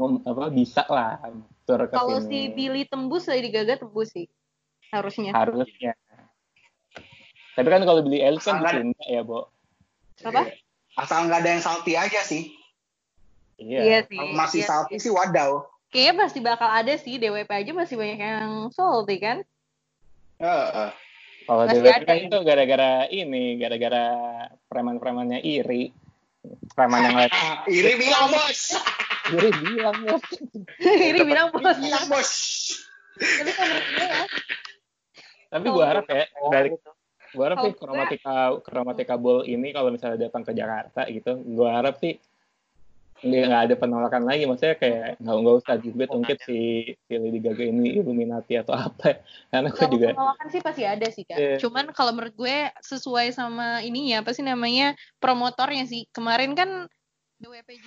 mem- apa bisa lah tour ke Kalau si Billy tembus, Lady Gaga tembus sih. Harusnya. harusnya tapi kan kalau beli elit kan dicinta ya Bo Apa? Asal nggak ada yang salty aja sih. iya sih. Kalau masih iya salty sih. sih wadaw. Kayaknya pasti bakal ada sih. DWP aja masih banyak yang salty kan? Heeh. kalau Masih DWP ada kan ya? itu gara-gara ini gara-gara preman-premannya iri preman yang lain Ah, Iri bilang bos. iri bilang ya <laughs> bilang bos. Iri bilang bos. Tapi kalau menurut gue ya, tapi gue harap ya dari gitu. gue harap sih Kalau kromatika kromatika ball ini kalau misalnya datang ke Jakarta gitu gue harap sih nggak ada penolakan lagi maksudnya kayak nggak nggak usah juga tungkit si, si Lady Gaga ini Illuminati atau apa karena gue kalau juga penolakan sih pasti ada sih kak. Iya. Cuman kalau menurut gue sesuai sama ininya apa sih namanya promotornya sih. Kemarin kan DWP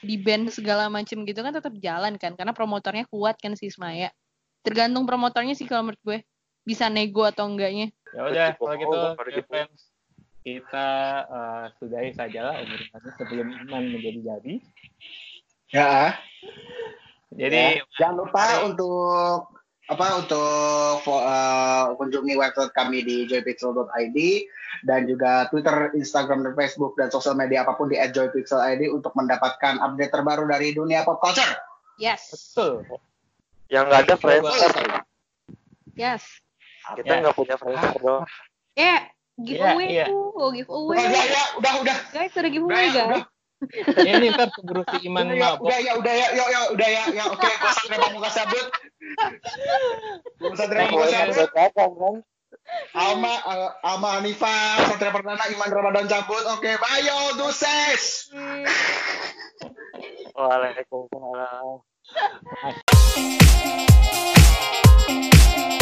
di band segala macem gitu kan tetap jalan kan karena promotornya kuat kan si Ismaya. Tergantung promotornya sih kalau menurut gue bisa nego atau enggaknya. ya udah kalau gitu oh, dear gitu. friends kita eh, sudahi sajalah obrolannya sebelum iman menjadi jadi Ya. jadi Ya. jangan lupa untuk apa untuk uh, kunjungi website kami di joypixel.id dan juga Twitter, Instagram, dan Facebook dan sosial media apa pun di @joypixel.id untuk mendapatkan update terbaru dari dunia pop culture. Yes. betul Yang nggak ada Friendster. Yes. Kita Ya. nggak punya Friendster doang. Eh, giveaway Iya, iya. tuh, Udah, giveaway. ya, ya, udah, udah. Guys, ada Udah, giveaway ya, udah. guys. ya ini ntar keburu si Iman Udah, ya, mabok udah, ya, udah, ya, ya, ya, udah, ya, ya, oke, gue sampai pamungkas cabut. Gue Satria Thank Pamungkas you. cabut. Udah datang kan? Alma, uh, Alma Hanifa, Satria Perdana, Iman Ramadan cabut. Oke, bye yo, deuces. Waalaikumsalam. <laughs>